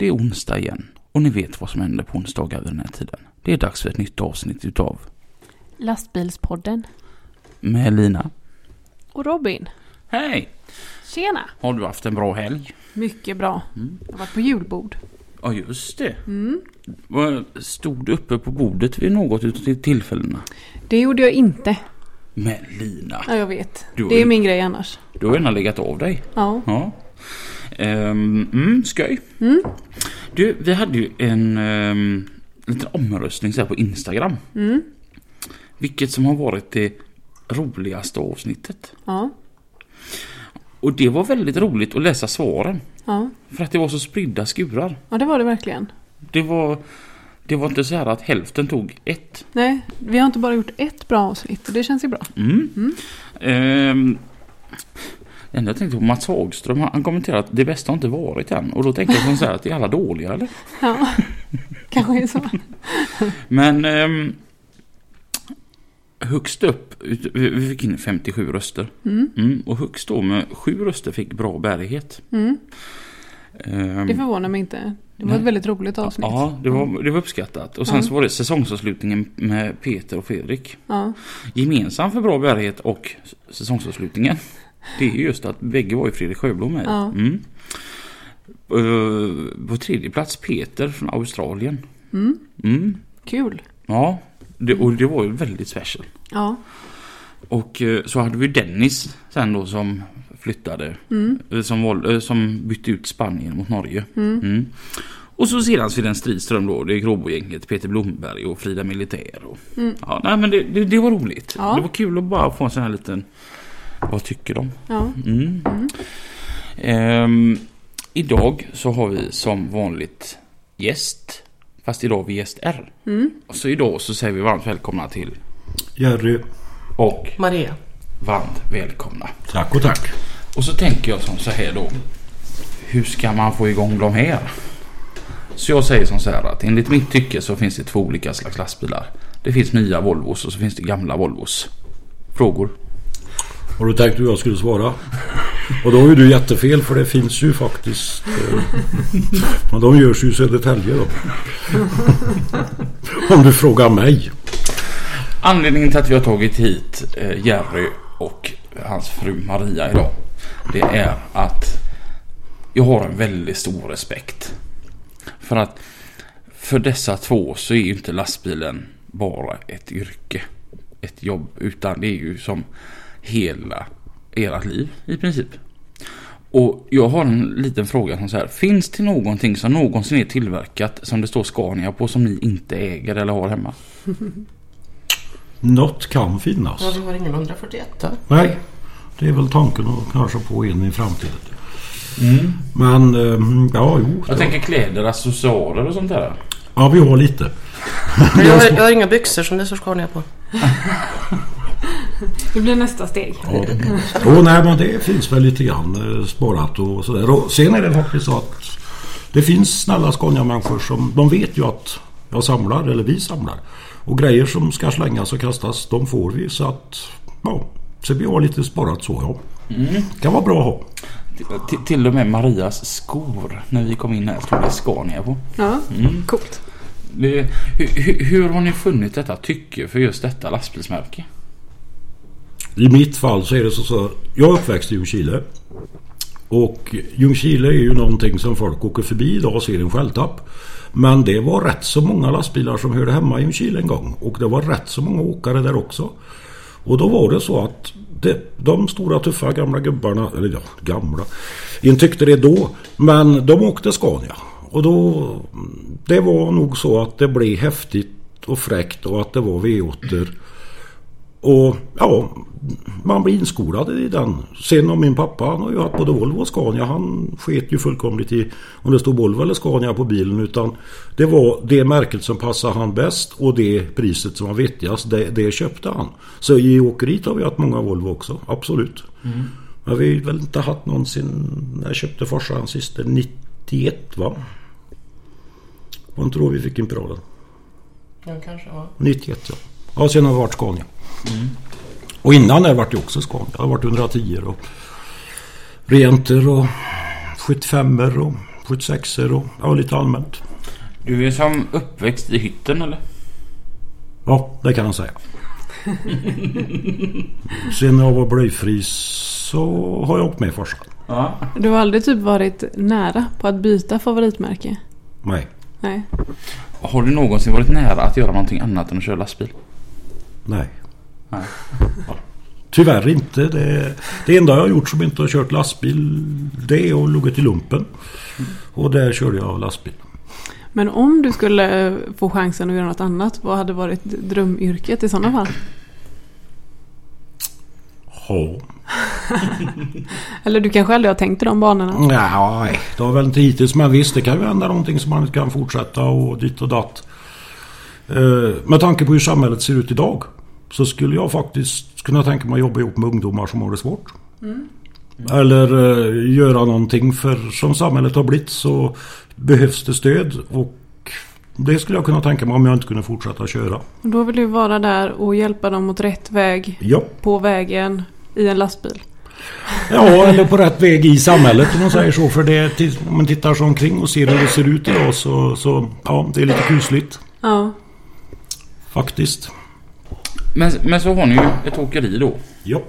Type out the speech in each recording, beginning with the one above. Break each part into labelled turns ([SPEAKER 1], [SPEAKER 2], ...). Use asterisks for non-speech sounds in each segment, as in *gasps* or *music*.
[SPEAKER 1] Det är onsdag igen. Och ni vet vad som händer på onsdagar vid den här tiden. Det är dags för ett nytt avsnitt utav
[SPEAKER 2] Lastbilspodden.
[SPEAKER 1] Med Lina.
[SPEAKER 2] Och Robin.
[SPEAKER 1] Hej!
[SPEAKER 2] Tjena!
[SPEAKER 1] Har du haft en bra helg?
[SPEAKER 2] Mycket bra. Jag har varit på julbord.
[SPEAKER 1] Ja, just det. Vad Stod du uppe på bordet vid något utav tillfällena?
[SPEAKER 2] Det gjorde jag inte.
[SPEAKER 1] Men Lina,
[SPEAKER 2] Ja, jag vet. Det är
[SPEAKER 1] ju-
[SPEAKER 2] min grej annars.
[SPEAKER 1] du har gärna legat av dig.
[SPEAKER 2] Ja.
[SPEAKER 1] Ja. Um, mm, skoj. Du, vi hade ju en um, liten omröstning så här på Instagram.
[SPEAKER 2] Mm.
[SPEAKER 1] Vilket som har varit det roligaste avsnittet.
[SPEAKER 2] Ja.
[SPEAKER 1] Och det var väldigt roligt att läsa svaren.
[SPEAKER 2] Ja.
[SPEAKER 1] För att det var så spridda skurar.
[SPEAKER 2] Ja, det var det verkligen.
[SPEAKER 1] Det var, det var inte så här att hälften tog ett.
[SPEAKER 2] Nej, vi har inte bara gjort ett bra avsnitt och det känns ju bra.
[SPEAKER 1] Mm. Ehm, det enda jag tänkte på Mats Hagström, han kommenterade att det bästa har inte varit än. Och då tänkte jag så här att det är alla dåliga eller?
[SPEAKER 2] Ja, kanske är så.
[SPEAKER 1] Men ehm, högst upp, vi fick in 57 röster. Mm, och högst då med sju röster fick bra bärighet.
[SPEAKER 2] Mm.
[SPEAKER 1] Ehm,
[SPEAKER 2] Det förvånar mig inte. Det var
[SPEAKER 1] Nej.
[SPEAKER 2] ett väldigt roligt avsnitt.
[SPEAKER 1] Ja, det var, det var uppskattat. Och sen
[SPEAKER 2] Ja.
[SPEAKER 1] så var det säsongsavslutningen med Peter och Fredrik.
[SPEAKER 2] Ja.
[SPEAKER 1] Gemensamt för bra bärighet och säsongsavslutningen. Det är just att bägge var ju Fredrik Sjöblom med.
[SPEAKER 2] Ja.
[SPEAKER 1] Mm. Eh, på tredje plats Peter från Australien.
[SPEAKER 2] Mm.
[SPEAKER 1] Mm.
[SPEAKER 2] Kul.
[SPEAKER 1] Ja, det, och det var ju väldigt special.
[SPEAKER 2] Ja.
[SPEAKER 1] Och eh, så hade vi Dennis sen då som flyttade.
[SPEAKER 2] Mm.
[SPEAKER 1] eh, Som, val- eh, som bytte ut Spanien mot Norge.
[SPEAKER 2] Mm.
[SPEAKER 1] Mm. Och så sedan så är det en stridström då. Det är Gråbogänget, Peter Blomberg och Frida Militär. Och, ja, nej, men det, det, det var roligt.
[SPEAKER 2] Ja.
[SPEAKER 1] Det var kul att bara få en sån här liten... Vad tycker de?
[SPEAKER 2] Ja.
[SPEAKER 1] Mm. Ehm, idag så har vi som vanligt gäst. Fast idag har vi gäst R.
[SPEAKER 2] Mm.
[SPEAKER 1] Och så idag så säger vi varmt välkomna till
[SPEAKER 3] Jerry,
[SPEAKER 1] och
[SPEAKER 4] Maria.
[SPEAKER 1] varmt välkomna.
[SPEAKER 3] tack och tack.
[SPEAKER 1] Och så tänker jag som så här då. Hur ska man få igång de här? Så jag säger som så här att enligt mitt tycke så finns det två olika slags lastbilar. Det finns nya Volvos och så finns det gamla Volvos. Frågor?
[SPEAKER 3] Har du tänkt hur jag skulle svara? Och då har ju du jättefel för det finns ju faktiskt... Eh, men de görs ju i Södertälje då. Om du frågar mig.
[SPEAKER 1] Anledningen till att vi har tagit hit eh, Jerry och hans fru Maria idag. Det är att jag har en väldigt stor respekt. För att för dessa två så är ju inte lastbilen bara ett yrke. Ett jobb. Utan det är ju som hela ert liv i princip. Och jag har en liten fråga som så här. Finns det någonting som någonsin är tillverkat som det står Scania på som ni inte äger eller har hemma?
[SPEAKER 3] Något kan finnas.
[SPEAKER 4] Ja, vi har ingen 141 där.
[SPEAKER 3] Nej, det är väl tanken att kanske få in i framtiden. Men eh, ja, jo.
[SPEAKER 1] Jag
[SPEAKER 3] det-
[SPEAKER 1] tänker kläder, accessoarer och sånt där.
[SPEAKER 3] Ja, vi har lite.
[SPEAKER 4] Men jag, har, *laughs* jag har inga byxor som det står Scania på. *laughs*
[SPEAKER 2] Det blir nästa steg.
[SPEAKER 3] Ja, det, oh, nej, men det finns väl lite grann eh, sparat och sådär. Och sen är det faktiskt så att det finns snälla Scania-människor som de vet ju att jag samlar eller vi samlar. Och grejer som ska slängas och kastas de får vi så att ja, så vi har lite sparat så ja. Kan vara bra att ha.
[SPEAKER 1] Till, till och med Marias skor när vi kom in här stod det Scania på.
[SPEAKER 2] Ja,
[SPEAKER 1] Mm.
[SPEAKER 2] coolt.
[SPEAKER 1] Det, hur, hur, hur har ni funnit detta tycke för just detta lastbilsmärke?
[SPEAKER 3] I mitt fall så är det så, så jag är uppväxt i Ljungskile. Och Ljungskile är ju någonting som folk åker förbi idag och ser en skälltapp. Men det var rätt så många lastbilar som hörde hemma i Ljungskile en gång. Och det var rätt så många åkare där också. Och då var det så att det, de stora tuffa gamla gubbarna, eller ja, gamla, inte tyckte det då. Men de åkte Scania. Och då, det var nog så att det blev häftigt och fräckt och att det var V8. Och ja, man blir inskolad i den. Sen har min pappa, han har ju haft både Volvo och Scania. Han sket ju fullkomligt i om det stod Volvo eller Scania på bilen. Utan det var det märket som passade han bäst och det priset som var vettigast. Det, det köpte han. Så i åkeriet har vi haft många Volvo också. Absolut. Mm. Men vi har väl inte haft någonsin... När jag köpte farsan sist 91 va? Jag tror vi fick en bra den.
[SPEAKER 4] Ja, kanske ja.
[SPEAKER 3] 91 ja. Ja, sen har det varit Scania. Mm. Och innan det vart det också Scania. Det har varit 110 och Renter och 75 och 76 och ja, lite allmänt.
[SPEAKER 1] Du är som uppväxt i hytten eller?
[SPEAKER 3] Ja, det kan man säga. Sen jag var blyfri så har jag åkt med farsan.
[SPEAKER 2] Ja. Du har aldrig typ varit nära på att byta favoritmärke?
[SPEAKER 3] Nej.
[SPEAKER 2] Nej.
[SPEAKER 1] Har du någonsin varit nära att göra någonting annat än att köra lastbil?
[SPEAKER 3] Nej. Nej. Tyvärr inte. Det, det enda jag har gjort som inte har kört lastbil det är att lugga till lumpen. Och där körde jag lastbil.
[SPEAKER 2] Men om du skulle få chansen att göra något annat, vad hade varit drömyrket i sådana fall?
[SPEAKER 3] Ja. *laughs*
[SPEAKER 2] Eller du kanske aldrig har tänkt i de banorna?
[SPEAKER 3] Nej, det har väl inte hittills. Men visst, det kan ju hända någonting som man kan fortsätta och ditt och datt. Eh, med tanke på hur samhället ser ut idag så skulle jag faktiskt kunna tänka mig att jobba ihop med ungdomar som har det svårt. Mm. Eller uh, göra någonting för som samhället har blivit så behövs det stöd och det skulle jag kunna tänka mig om jag inte kunde fortsätta köra.
[SPEAKER 2] Och då vill du vara där och hjälpa dem mot rätt väg
[SPEAKER 3] ja.
[SPEAKER 2] på vägen i en lastbil?
[SPEAKER 3] Ja, *laughs* eller på rätt väg i samhället om man säger så. För det, om man tittar sig omkring och ser hur det ser ut idag så, så ja, det är lite kusligt.
[SPEAKER 2] Ja.
[SPEAKER 3] Faktiskt.
[SPEAKER 1] Men, men så har ni ju ett åkeri då.
[SPEAKER 3] Ja.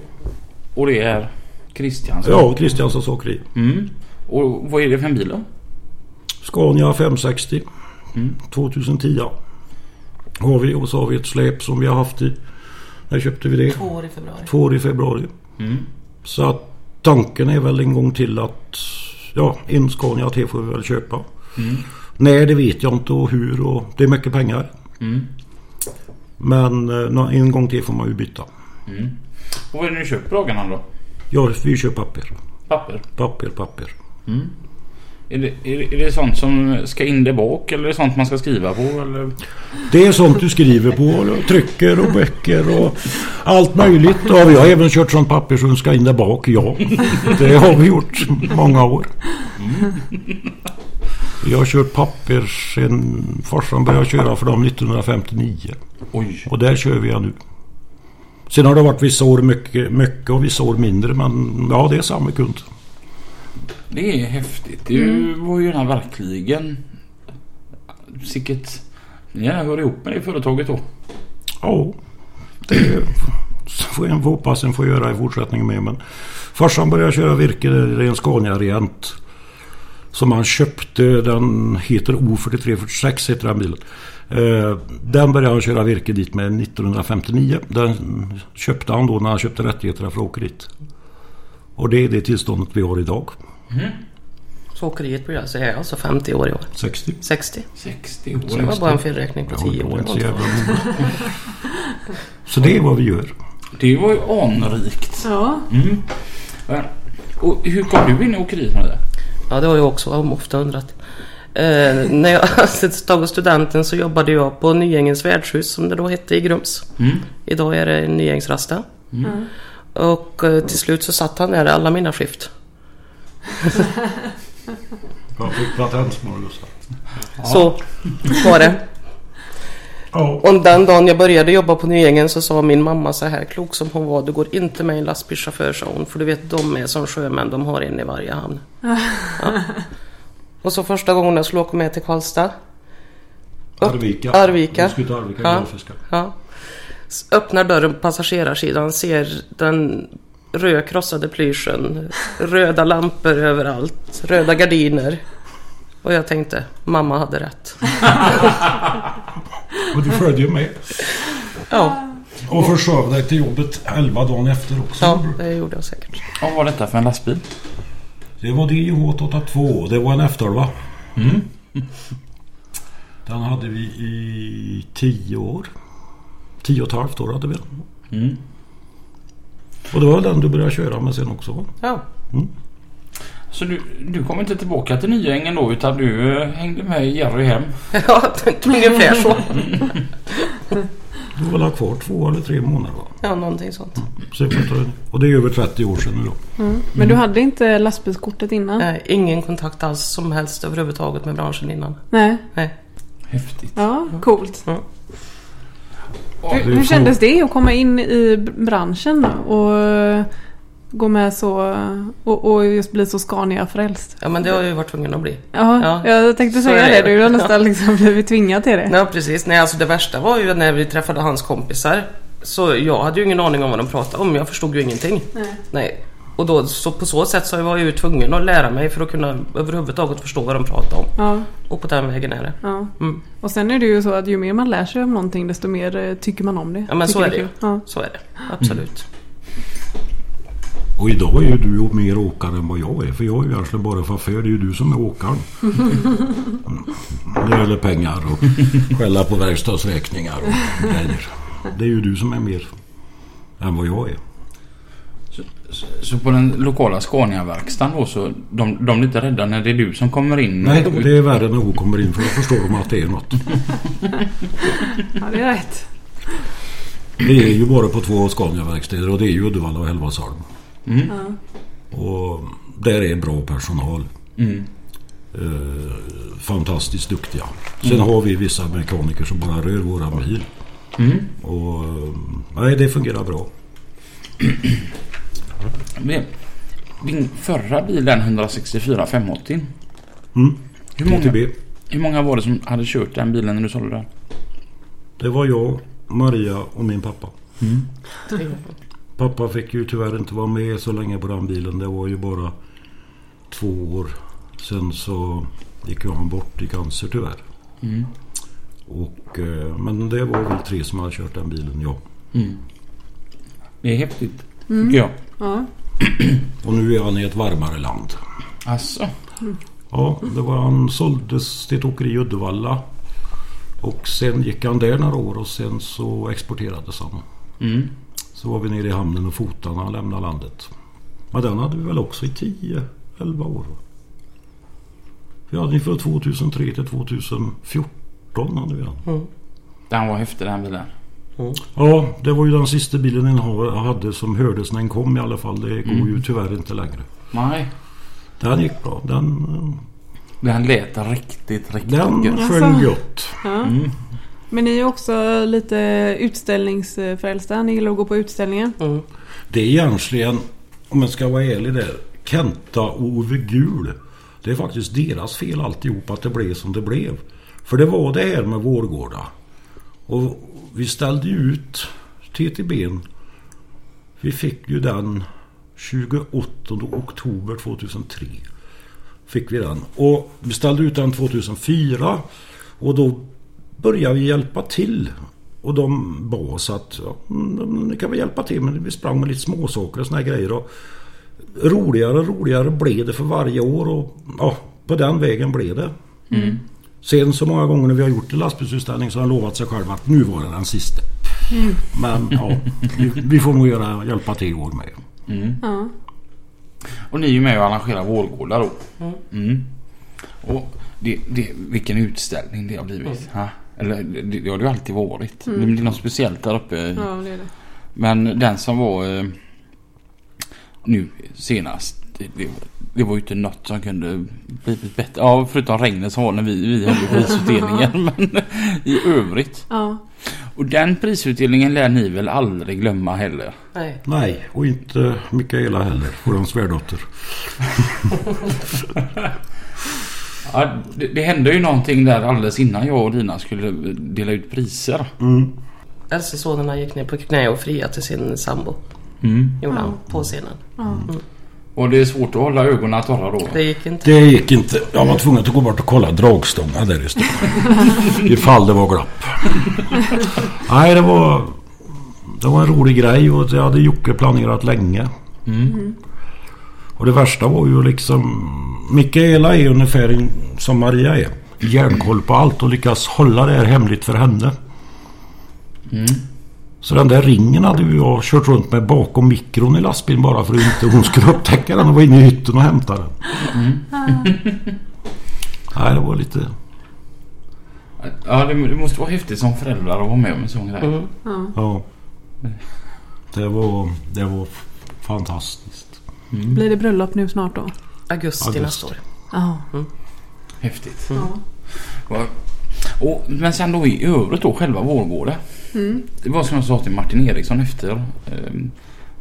[SPEAKER 1] Och det är Kristiansson?
[SPEAKER 3] Ja, Kristianssons åkeri.
[SPEAKER 1] Mm. Och vad är det för en bil då?
[SPEAKER 3] Scania 560. Mm. 2010. Har vi och så har vi ett släp som vi har haft i. När köpte vi det?
[SPEAKER 4] Två år i februari.
[SPEAKER 3] Två år i februari.
[SPEAKER 1] Mm.
[SPEAKER 3] Så att tanken är väl en gång till att ja, en Scania till får vi väl köpa.
[SPEAKER 1] Mm.
[SPEAKER 3] Nej, det vet jag inte och hur och det är mycket pengar.
[SPEAKER 1] Mm.
[SPEAKER 3] Men eh, en gång till får man ju byta.
[SPEAKER 1] Mm. Och vad är det ni köper dagarna då?
[SPEAKER 3] Ja, vi kör papper.
[SPEAKER 1] Papper?
[SPEAKER 3] Papper, papper.
[SPEAKER 1] Mm. Är det, är, är det sånt som ska in där bak eller är det sånt man ska skriva på? Eller?
[SPEAKER 3] Det är sånt du skriver på och trycker och böcker och allt möjligt. Ja, vi har även kört sånt papper som ska in där bak, ja. Det har vi gjort många år. Mm. Jag har kört papper sen farsan började köra för dem 1959.
[SPEAKER 1] Oj.
[SPEAKER 3] Och där kör vi nu. Sen har det varit vissa år mycket, mycket och vissa år mindre men ja det är samma kund.
[SPEAKER 1] Det är häftigt. Det mm. var ju verkligen Sicket Ni gärna hör ihop med det företaget då.
[SPEAKER 3] Ja. Det får en hoppas en får göra i fortsättningen med. Men farsan började köra virke. Det är en Scania Rient. Som han köpte. Den heter O4346 heter den bilen. Eh, den började han köra virke dit med 1959. Den köpte han då när han köpte rättigheterna för åkeriet. Och det är det tillståndet vi har idag.
[SPEAKER 1] Mm.
[SPEAKER 4] Så åkeriet blir alltså, är alltså 50 år i år?
[SPEAKER 3] 60.
[SPEAKER 4] 60?
[SPEAKER 1] 60 år.
[SPEAKER 4] Så det var bara en felräkning på 10 år.
[SPEAKER 3] Så, så det är vad vi gör.
[SPEAKER 1] Det var ju anrikt.
[SPEAKER 2] Ja.
[SPEAKER 1] Mm. Och hur kom du in i åkeriet med det?
[SPEAKER 4] Ja, det har jag också ofta undrat. Eh, när jag *laughs* tagit studenten så jobbade jag på Nyängens värdshus som det då hette i Grums.
[SPEAKER 1] Mm.
[SPEAKER 4] Idag är det Nyängs Rasta.
[SPEAKER 1] Mm.
[SPEAKER 4] Och eh, till slut så satt han där alla mina skift.
[SPEAKER 3] jag fick patentsmörgås. *laughs*
[SPEAKER 4] Så var det. Och den dagen jag började jobba på Nyängen så sa min mamma så här klok som hon var. Du går inte med en lastbilschaufför sa hon. För du vet de är som sjömän. De har en i varje hamn. *laughs* Ja. Och så första gången jag skulle åka med till Karlstad.
[SPEAKER 3] Arvika.
[SPEAKER 4] Arvika.
[SPEAKER 3] Arvika
[SPEAKER 4] ja. ja. Öppnar dörren på passagerarsidan. Ser den röd krossade plyschen. Röda lampor överallt. Röda gardiner. Och jag tänkte, mamma hade rätt. *laughs* *laughs*
[SPEAKER 3] och du följde ju med.
[SPEAKER 4] Ja.
[SPEAKER 3] Och försov dig till jobbet 11 dagen efter också.
[SPEAKER 4] Ja, det gjorde jag säkert.
[SPEAKER 1] Vad var detta för en lastbil?
[SPEAKER 3] Det var DH82. Det var en F12.
[SPEAKER 1] Mm. *laughs*
[SPEAKER 3] Den hade vi i 10 år. 10 och ett halvt år hade vi den. Mm. Och det var den du började köra med sen också va?
[SPEAKER 4] Ja.
[SPEAKER 3] Mm.
[SPEAKER 1] Så du, du kom inte tillbaka till Nyängen då utan du eh, hängde med Jerry hem? *laughs*
[SPEAKER 4] Ja, ungefär *laughs* så.
[SPEAKER 3] Du var väl kvar två eller tre månader va?
[SPEAKER 4] Ja, någonting sånt.
[SPEAKER 3] Det. Och det är över 30 år sedan nu då.
[SPEAKER 2] Mm. Men du hade inte lastbilskortet innan?
[SPEAKER 4] Nej, ingen kontakt alls som helst överhuvudtaget med branschen innan.
[SPEAKER 2] Nej.
[SPEAKER 4] Nej.
[SPEAKER 1] Häftigt.
[SPEAKER 2] Ja, coolt.
[SPEAKER 4] Mm.
[SPEAKER 2] Hur, hur kändes det att komma in i branschen och gå med så och, och just bli så Scania-frälst?
[SPEAKER 4] Ja, men det har jag ju varit tvungen att bli.
[SPEAKER 2] Ja,
[SPEAKER 4] Ja,
[SPEAKER 2] jag tänkte säga det.
[SPEAKER 4] det.
[SPEAKER 2] Du har nästan liksom blivit tvingad till det.
[SPEAKER 4] Ja, precis. Nej, alltså det värsta var ju när vi träffade hans kompisar. Så jag hade ju ingen aning om vad de pratade om. Jag förstod ju ingenting.
[SPEAKER 2] Nej.
[SPEAKER 4] Nej. Och då, så på så sätt så var jag ju tvungen att lära mig för att kunna överhuvudtaget förstå vad de pratade om.
[SPEAKER 2] Ja,
[SPEAKER 4] Och på den vägen är det.
[SPEAKER 2] ja.
[SPEAKER 4] Mm.
[SPEAKER 2] Och sen är det ju så att ju mer man lär sig om någonting desto mer eh, tycker man om det.
[SPEAKER 4] Ja men så är det ju.
[SPEAKER 2] kul. Ja.
[SPEAKER 4] Så är det. Absolut.
[SPEAKER 3] Och idag är ju du mer åkare än vad jag är. För jag är ju egentligen bara chaufför. Det är ju du som är åkaren. Mm. Det gäller pengar och skälla på verkstadsräkningar och grejer. Det är ju du som är mer än vad jag är.
[SPEAKER 1] Så, så, så på den lokala Scania-verkstaden då så de, de är inte rädda när det är du som kommer in?
[SPEAKER 3] Nej, det är värre när hon kommer in för då förstår de att det är något.
[SPEAKER 2] ja, det är rätt.
[SPEAKER 3] Det är ju bara på två Scania-verkstäder och det är ju Uddevalla och Hällevadsholm.
[SPEAKER 1] Mm.
[SPEAKER 2] Ja.
[SPEAKER 3] Och där är bra personal.
[SPEAKER 1] Mm.
[SPEAKER 3] Eh, fantastiskt duktiga. Sen har vi vissa mekaniker som bara rör våran bil.
[SPEAKER 1] Mm.
[SPEAKER 3] Och eh, nej, det fungerar bra. *clears throat*
[SPEAKER 1] Din förra bil den 164 580.
[SPEAKER 3] Mm.
[SPEAKER 1] Hur många, hur många var det som hade kört den bilen när du sålde den?
[SPEAKER 3] Det var jag, Maria och min pappa. *laughs*
[SPEAKER 4] Tre.
[SPEAKER 3] Pappa fick ju tyvärr inte vara med så länge på den bilen. Det var ju bara två år. Sen så gick ju han bort i cancer tyvärr.
[SPEAKER 1] Mm.
[SPEAKER 3] Och, eh, men det var vi tre som hade kört den bilen, ja.
[SPEAKER 1] Mm. Det är häftigt.
[SPEAKER 2] Mm.
[SPEAKER 1] Tycker jag.
[SPEAKER 2] Ja. *clears throat*
[SPEAKER 3] Och nu är han i ett varmare land.
[SPEAKER 1] Alltså.
[SPEAKER 3] Ja, det var, han såldes till ett åkeri i Uddevalla. Och sen gick han där några år och sen så exporterades han.
[SPEAKER 1] Mm.
[SPEAKER 3] Så var vi nere i hamnen och fotade när han lämnade landet. Men den hade vi väl också i 10-11 år. Vi hade den från 2003 till 2014 hade vi den.
[SPEAKER 4] Mm.
[SPEAKER 1] Den var häftig den bilen.
[SPEAKER 3] Ja, det var ju den sista bilen jag ha- hade som hördes när den kom i alla fall. Det går ju tyvärr inte längre.
[SPEAKER 1] Nej.
[SPEAKER 3] Den gick bra. Den,
[SPEAKER 1] Den lät riktigt, riktigt
[SPEAKER 3] den
[SPEAKER 1] gött.
[SPEAKER 2] Alltså.
[SPEAKER 3] sjöng gott.
[SPEAKER 2] Ja.
[SPEAKER 1] Mm.
[SPEAKER 2] Men ni är också lite utställningsfrälsta. Ni gillar att gå på utställningar.
[SPEAKER 4] Mm.
[SPEAKER 3] Det är egentligen, om jag ska vara ärlig där, Kenta och Ove Gul. Det är faktiskt deras fel alltihop att det blev som det blev. För det var det här med Vårgårda. Och vi ställde ut TTB'n. Vi fick ju den 28 oktober 2003. Fick vi den. Och vi ställde ut den 2004. Och då började vi hjälpa till. Och de bad oss att ja, mm, ni kan väl hjälpa till men vi sprang med lite småsaker och såna här grejer. Och roligare och roligare blev det för varje år och ja, på den vägen blev det.
[SPEAKER 1] Mm.
[SPEAKER 3] Sen så många gånger när vi har gjort en lastbilsutställning så har han lovat sig själv att nu var det den sista. Men ja, vi, vi får nog göra, hjälpa till i år med.
[SPEAKER 1] Mm.
[SPEAKER 2] Ja.
[SPEAKER 1] Och ni är ju med och arrangerar Vårgårdar då.
[SPEAKER 4] Mm.
[SPEAKER 1] Mm. Och det, det, vilken utställning det har blivit. Ja. Eller det, det har det ju alltid varit. Det blir något speciellt där uppe.
[SPEAKER 2] ja, det är det.
[SPEAKER 1] Men den som var eh, nu senast. Det, det, det var ju inte något som kunde blivit bättre. Ja, förutom regnet som var när vi, vi höll i prisutdelningen. *laughs* men i övrigt.
[SPEAKER 2] Ja.
[SPEAKER 1] Och den prisutdelningen lär ni väl aldrig glömma heller.
[SPEAKER 4] Nej.
[SPEAKER 3] Nej, och inte Mikaela heller, vår svärdotter. *laughs* *laughs*
[SPEAKER 1] Ja, det, det hände ju någonting där alldeles innan jag och Dina skulle dela ut priser.
[SPEAKER 3] Mm.
[SPEAKER 4] Äldste sonen gick ner på knä och friade till sin sambo.
[SPEAKER 1] Mm.
[SPEAKER 4] Gjorde han på scenen.
[SPEAKER 2] Ja.
[SPEAKER 1] Och det är svårt att hålla ögonen torra då.
[SPEAKER 4] Det gick inte.
[SPEAKER 3] Det gick inte. Jag var tvungen att gå bort och kolla dragstången där istället. *laughs* Ifall det var glapp. Nej, det var... Det var en rolig grej och det hade Jocke planerat länge.
[SPEAKER 1] Mm.
[SPEAKER 3] Och det värsta var ju liksom... Mikaela är ungefär som Maria är. Järnkoll på allt och lyckas hålla det här hemligt för henne.
[SPEAKER 1] Mm.
[SPEAKER 3] Så den där ringen hade ju jag kört runt med bakom mikron i lastbilen bara för att inte hon skulle upptäcka den och vara inne i hytten och hämta den. Mm. *laughs* Nej, det var lite...
[SPEAKER 1] Ja, det, det, måste vara häftigt som föräldrar att vara med om en sån grej. Mm.
[SPEAKER 3] Ja. Det var, det var fantastiskt.
[SPEAKER 2] Mm. Blir det bröllop nu snart då?
[SPEAKER 4] Augusti, Augusti. nästa år.
[SPEAKER 2] Ja.
[SPEAKER 1] Mm. Häftigt. Ja. Och, men sen då i övrigt då själva Vårgårda. Mm. Det var som jag sa till Martin Eriksson efter ehm,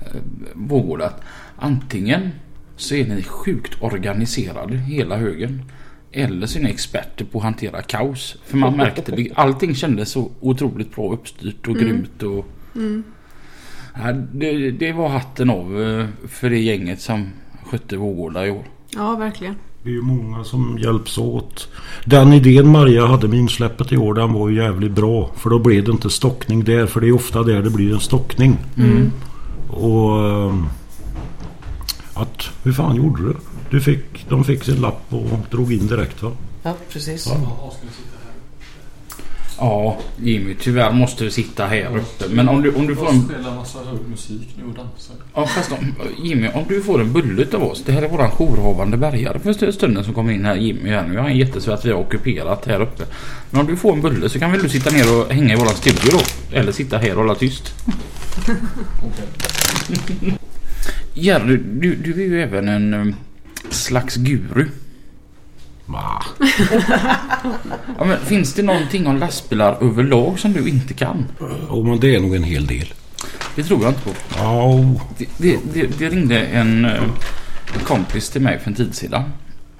[SPEAKER 1] eh, Vårgårda. Att antingen så är ni sjukt organiserade hela högen. Eller så är ni experter på att hantera kaos. För man märkte det. Allting kändes så otroligt bra uppstyrt och mm. grymt. Och, mm. Ja, det, det, var hatten av eh, för det gänget som skötte Vårgårda i år.
[SPEAKER 2] Ja, verkligen.
[SPEAKER 3] Det är ju många som hjälps åt. Den idén Maria hade med insläppet i år den var ju jävligt bra. För då blev det inte stockning där. För det är ofta där det blir en stockning. Mm. Och... Ehm, att, hur fan gjorde du? du fick, de fick sin lapp och drog in direkt va?
[SPEAKER 4] Ja precis. Ja.
[SPEAKER 1] Ja, Jimmy, tyvärr måste du sitta här uppe. Men om du, om du får en...
[SPEAKER 5] spelar massa hög musik nu och dansar.
[SPEAKER 1] Ja, fast om, Jimmy, om du får en bulle av oss. Det här är våran jourhavande bärgare för stunden som kommer in här. Jimmy här nu. Jag är jättesvårt att vi har ockuperat här uppe. Men om du får en bulle så kan väl du sitta ner och hänga i våran studio då? Eller sitta här och hålla tyst. *laughs* Jerry, du, du är ju även en um, slags guru.
[SPEAKER 3] Va? *laughs*
[SPEAKER 1] ja, men finns det någonting om lastbilar överlag som du inte kan?
[SPEAKER 3] Jo, men det är nog en hel del.
[SPEAKER 1] Det tror jag inte på.
[SPEAKER 3] Oh.
[SPEAKER 1] Det, det, det, det ringde en, en eh, kompis till mig för en tid sedan.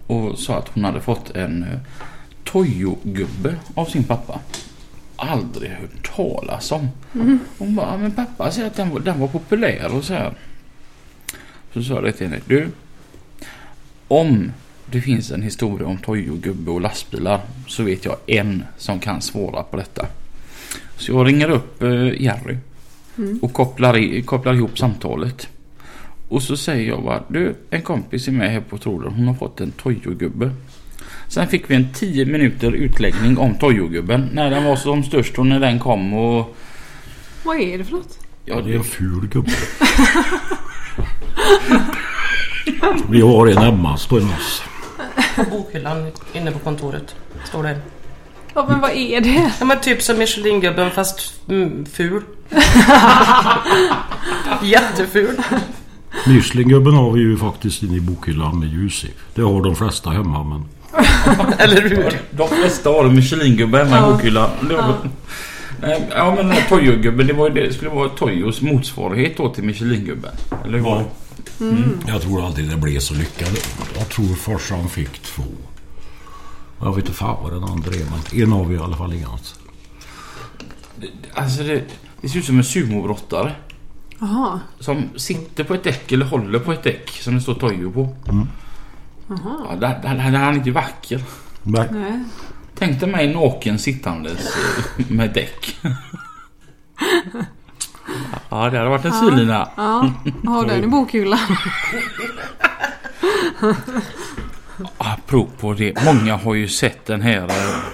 [SPEAKER 1] Och sa att hon hade fått en uh, Toyo-gubbe av sin pappa. Aldrig hört talas om. Mm. Hon bara, men pappa säger att den var, den var populär och så här. Så sa jag det till henne. Du. Om det finns en historia om Toyo-gubbe och lastbilar så vet jag en som kan svara på detta. Så jag ringer upp eh, Jerry mm. och kopplar, i, kopplar ihop samtalet. Och så säger jag bara, du en kompis är med här på tråden, hon har fått en Toyo-gubbe. Sen fick vi en 10 minuter utläggning om Toyo-gubben. När den var som störst och när den kom och...
[SPEAKER 2] Vad är det för något?
[SPEAKER 3] Ja, det är en ful gubbe. *laughs* vi har en hemma, står oss.
[SPEAKER 4] På bokhyllan inne på kontoret. Står det.
[SPEAKER 2] Ja men vad är det?
[SPEAKER 4] Ja men typ som Michelin-gubben fast mm, ful. *laughs* Jätteful.
[SPEAKER 3] Michelin-gubben har vi ju faktiskt inne i bokhyllan med ljus i. Det har de flesta hemma men... *laughs*
[SPEAKER 4] Eller hur?
[SPEAKER 1] De flesta har en Michelin-gubbe hemma ja. i bokhyllan. Ja. Ja men Toyo-gubben det, var, det skulle vara Toyos motsvarighet då till Michelin-gubben. Eller hur? Ja.
[SPEAKER 3] Mm. Jag tror aldrig det blev så lyckat. Jag tror farsan fick två. Jag vet inte fan vad den andra är men en har vi i alla fall inget.
[SPEAKER 1] Alltså det, det ser ut som en sumobrottare.
[SPEAKER 2] Jaha.
[SPEAKER 1] Som sitter på ett däck eller håller på ett däck som det står Toyo på. Mm. Jaha. Ja, där, där, där är han inte vacker.
[SPEAKER 3] Nej. Nej.
[SPEAKER 1] Tänk dig mig naken sittandes eh, med däck. *laughs* Ja, det hade varit en ja, synlina.
[SPEAKER 2] Ja, ha den i bokhyllan.
[SPEAKER 1] Apropå det. Många har ju sett den här eh,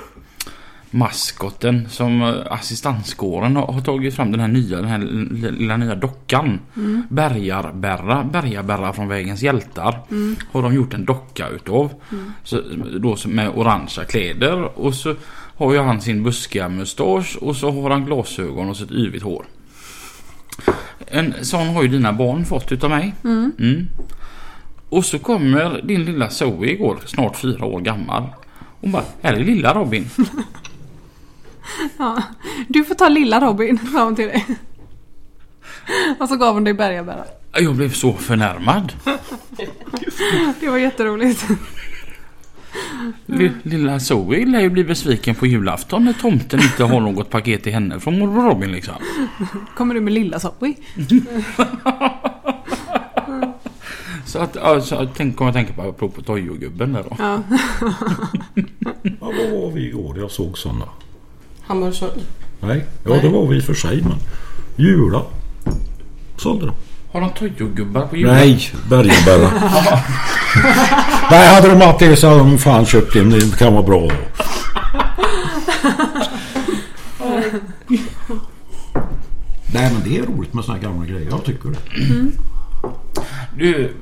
[SPEAKER 1] maskoten som eh, assistanskåren har, tagit fram. Den här nya, den här lilla nya dockan. Mm. Bergarberra, Bergarberra från Vägens hjältar. Mm. Har de gjort en docka utav. Mm. Så, då med orangea kläder. Och så har ju han sin buskiga mustasch. Och så har han glasögon och så ett yvigt hår. En sån har ju dina barn fått utav mig. Mm. Mm. Och så kommer din lilla Zoe igår, snart fyra år gammal. Hon bara, här är lilla Robin. *laughs*
[SPEAKER 2] ja, du får ta lilla Robin, sa hon till dig. Och så gav hon dig bergabära.
[SPEAKER 1] Jag blev så förnärmad. *laughs*
[SPEAKER 2] det var jätteroligt.
[SPEAKER 1] Lilla Zoe lär ju bli besviken på julafton när tomten inte har något paket till henne från morbror Robin liksom.
[SPEAKER 2] Kommer du med lilla Zoe? *laughs*
[SPEAKER 1] så att, alltså, tänk, kommer jag tänka på apropå Toyo-gubben där då.
[SPEAKER 2] Ja. *laughs*
[SPEAKER 3] ja, vad var vi igår? Jag såg sådana.
[SPEAKER 4] Hamburgsund?
[SPEAKER 3] Nej, ja Nej. det var vi för sig men Jula sålde de.
[SPEAKER 1] Har de Toyo-gubbar på julen?
[SPEAKER 3] Nej, bergabärra. *laughs* *laughs* Nej, hade de haft det så hade de fan köpt in. Det kan vara bra. *laughs* Nej men det är roligt med såna här gamla grejer. Jag tycker det.
[SPEAKER 1] Du,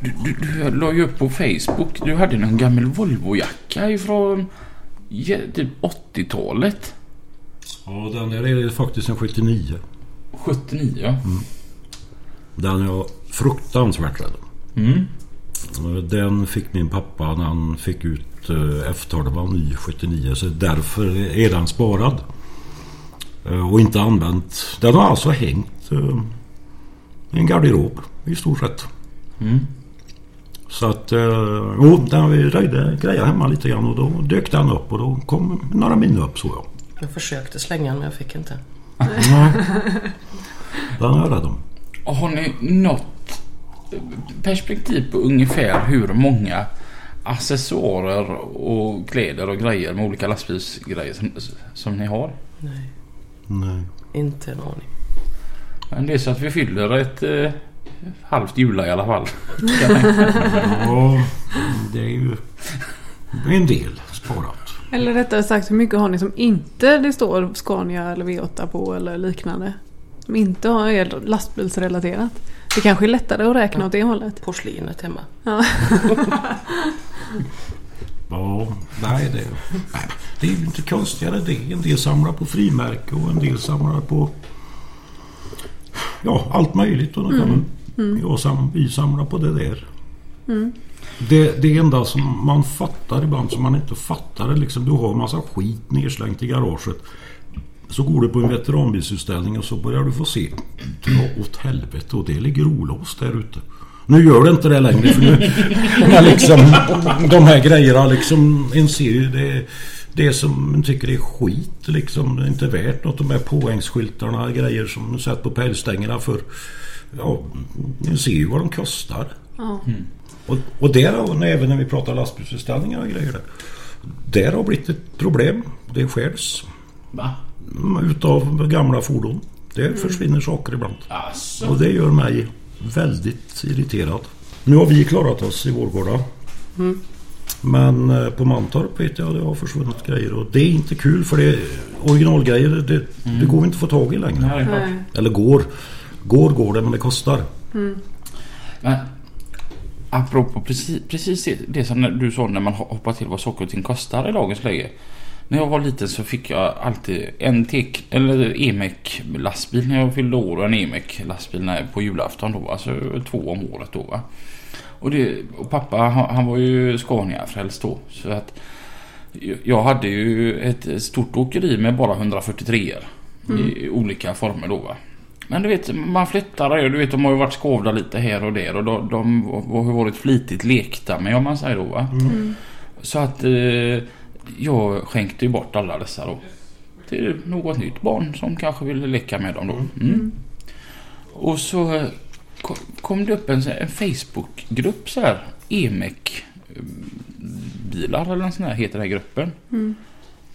[SPEAKER 1] du, du, du la ju upp på Facebook. Du hade någon gammal Volvo-jacka ifrån ja, typ 80-talet.
[SPEAKER 3] Ja den där är faktiskt en 79.
[SPEAKER 1] 79 ja.
[SPEAKER 3] Den är jag fruktansvärt rädd
[SPEAKER 1] Mm.
[SPEAKER 3] Den fick min pappa när han fick ut eh, F12 ny 79 så därför är den sparad. Eh, Och inte använt. Den har alltså hängt eh, i en garderob i stort sett.
[SPEAKER 1] Mm.
[SPEAKER 3] Så att, eh, jo, där vi röjde grejer hemma lite grann och då dök den upp och då kom några minnen upp så ja.
[SPEAKER 4] Jag försökte slänga den men jag fick inte.
[SPEAKER 3] Nej. Den är jag rädd om.
[SPEAKER 1] Har ni något perspektiv på ungefär hur många accessoarer och kläder och grejer med olika lastbilsgrejer som, som ni har?
[SPEAKER 4] Nej,
[SPEAKER 3] Nej.
[SPEAKER 4] inte en aning.
[SPEAKER 1] Men det är så att vi fyller ett eh, halvt jula i alla fall.
[SPEAKER 3] Ja, *laughs* det är ju en del sparat.
[SPEAKER 2] Eller rättare sagt, hur mycket har ni som inte det står Scania eller V8 på eller liknande? Som inte har är lastbilsrelaterat. Det kanske är lättare att räkna åt det hållet.
[SPEAKER 4] Porslinet hemma.
[SPEAKER 2] Ja. *laughs*
[SPEAKER 3] Ja, nej det, nej, det är ju inte konstigare det. En del samlar på frimärke och en del samlar på ja, allt möjligt. Och då kan man, jag sam, vi samlar på det där. Det, det enda som man fattar ibland som man inte fattar är liksom du har en massa skit nedslängt i garaget. Så går du på en veteranbilsutställning och så börjar du få se. Dra åt helvete och det ligger olåst där ute. Nu gör det inte det längre för nu *laughs* är liksom de här grejerna liksom en serie det, det som man tycker är skit liksom. Det är inte värt något. De här påhängsskyltarna grejer som du sätter på pälsstängerna för ja, ni ser ju vad de kostar.
[SPEAKER 2] Ja.
[SPEAKER 3] Och, och där har, även när vi pratar lastbilsutställningar och grejer där. Där har blivit ett problem. Det skärs
[SPEAKER 1] Va?
[SPEAKER 3] Utav gamla fordon. Det försvinner saker ibland.
[SPEAKER 1] Alltså.
[SPEAKER 3] Och det gör mig väldigt irriterad. Nu har vi klarat oss i Vårgårda. Men eh, på Mantorp vet jag det har försvunnit grejer och det är inte kul för det originalgrejer. Det, det går inte att få tag i längre.
[SPEAKER 1] Nej.
[SPEAKER 2] Nej.
[SPEAKER 3] Eller går. Går går det men det kostar.
[SPEAKER 1] Men apropå precis, precis det, som du sa när man hoppar till vad saker och ting kostar i dagens läge. När jag var liten så fick jag alltid en tek, eller EMEC lastbil när jag fyllde år och en EMEC lastbil på julafton då. Alltså två om året då va. Och, det, och pappa han, var ju Scania-frälst då. Så att jag hade ju ett stort åkeri med bara 143 i olika former då va. Men du vet, man flyttar du vet, de har ju varit skavda lite här och där och de, de har varit flitigt lekta med om man säger då va. Så att eh, jag skänkte ju bort alla dessa då. Till något nytt barn som kanske ville leka med dem då. Mm. Och så eh, ko- kom det upp en, sån en Facebookgrupp så här. EMEC bilar eller något sånt här heter den här gruppen.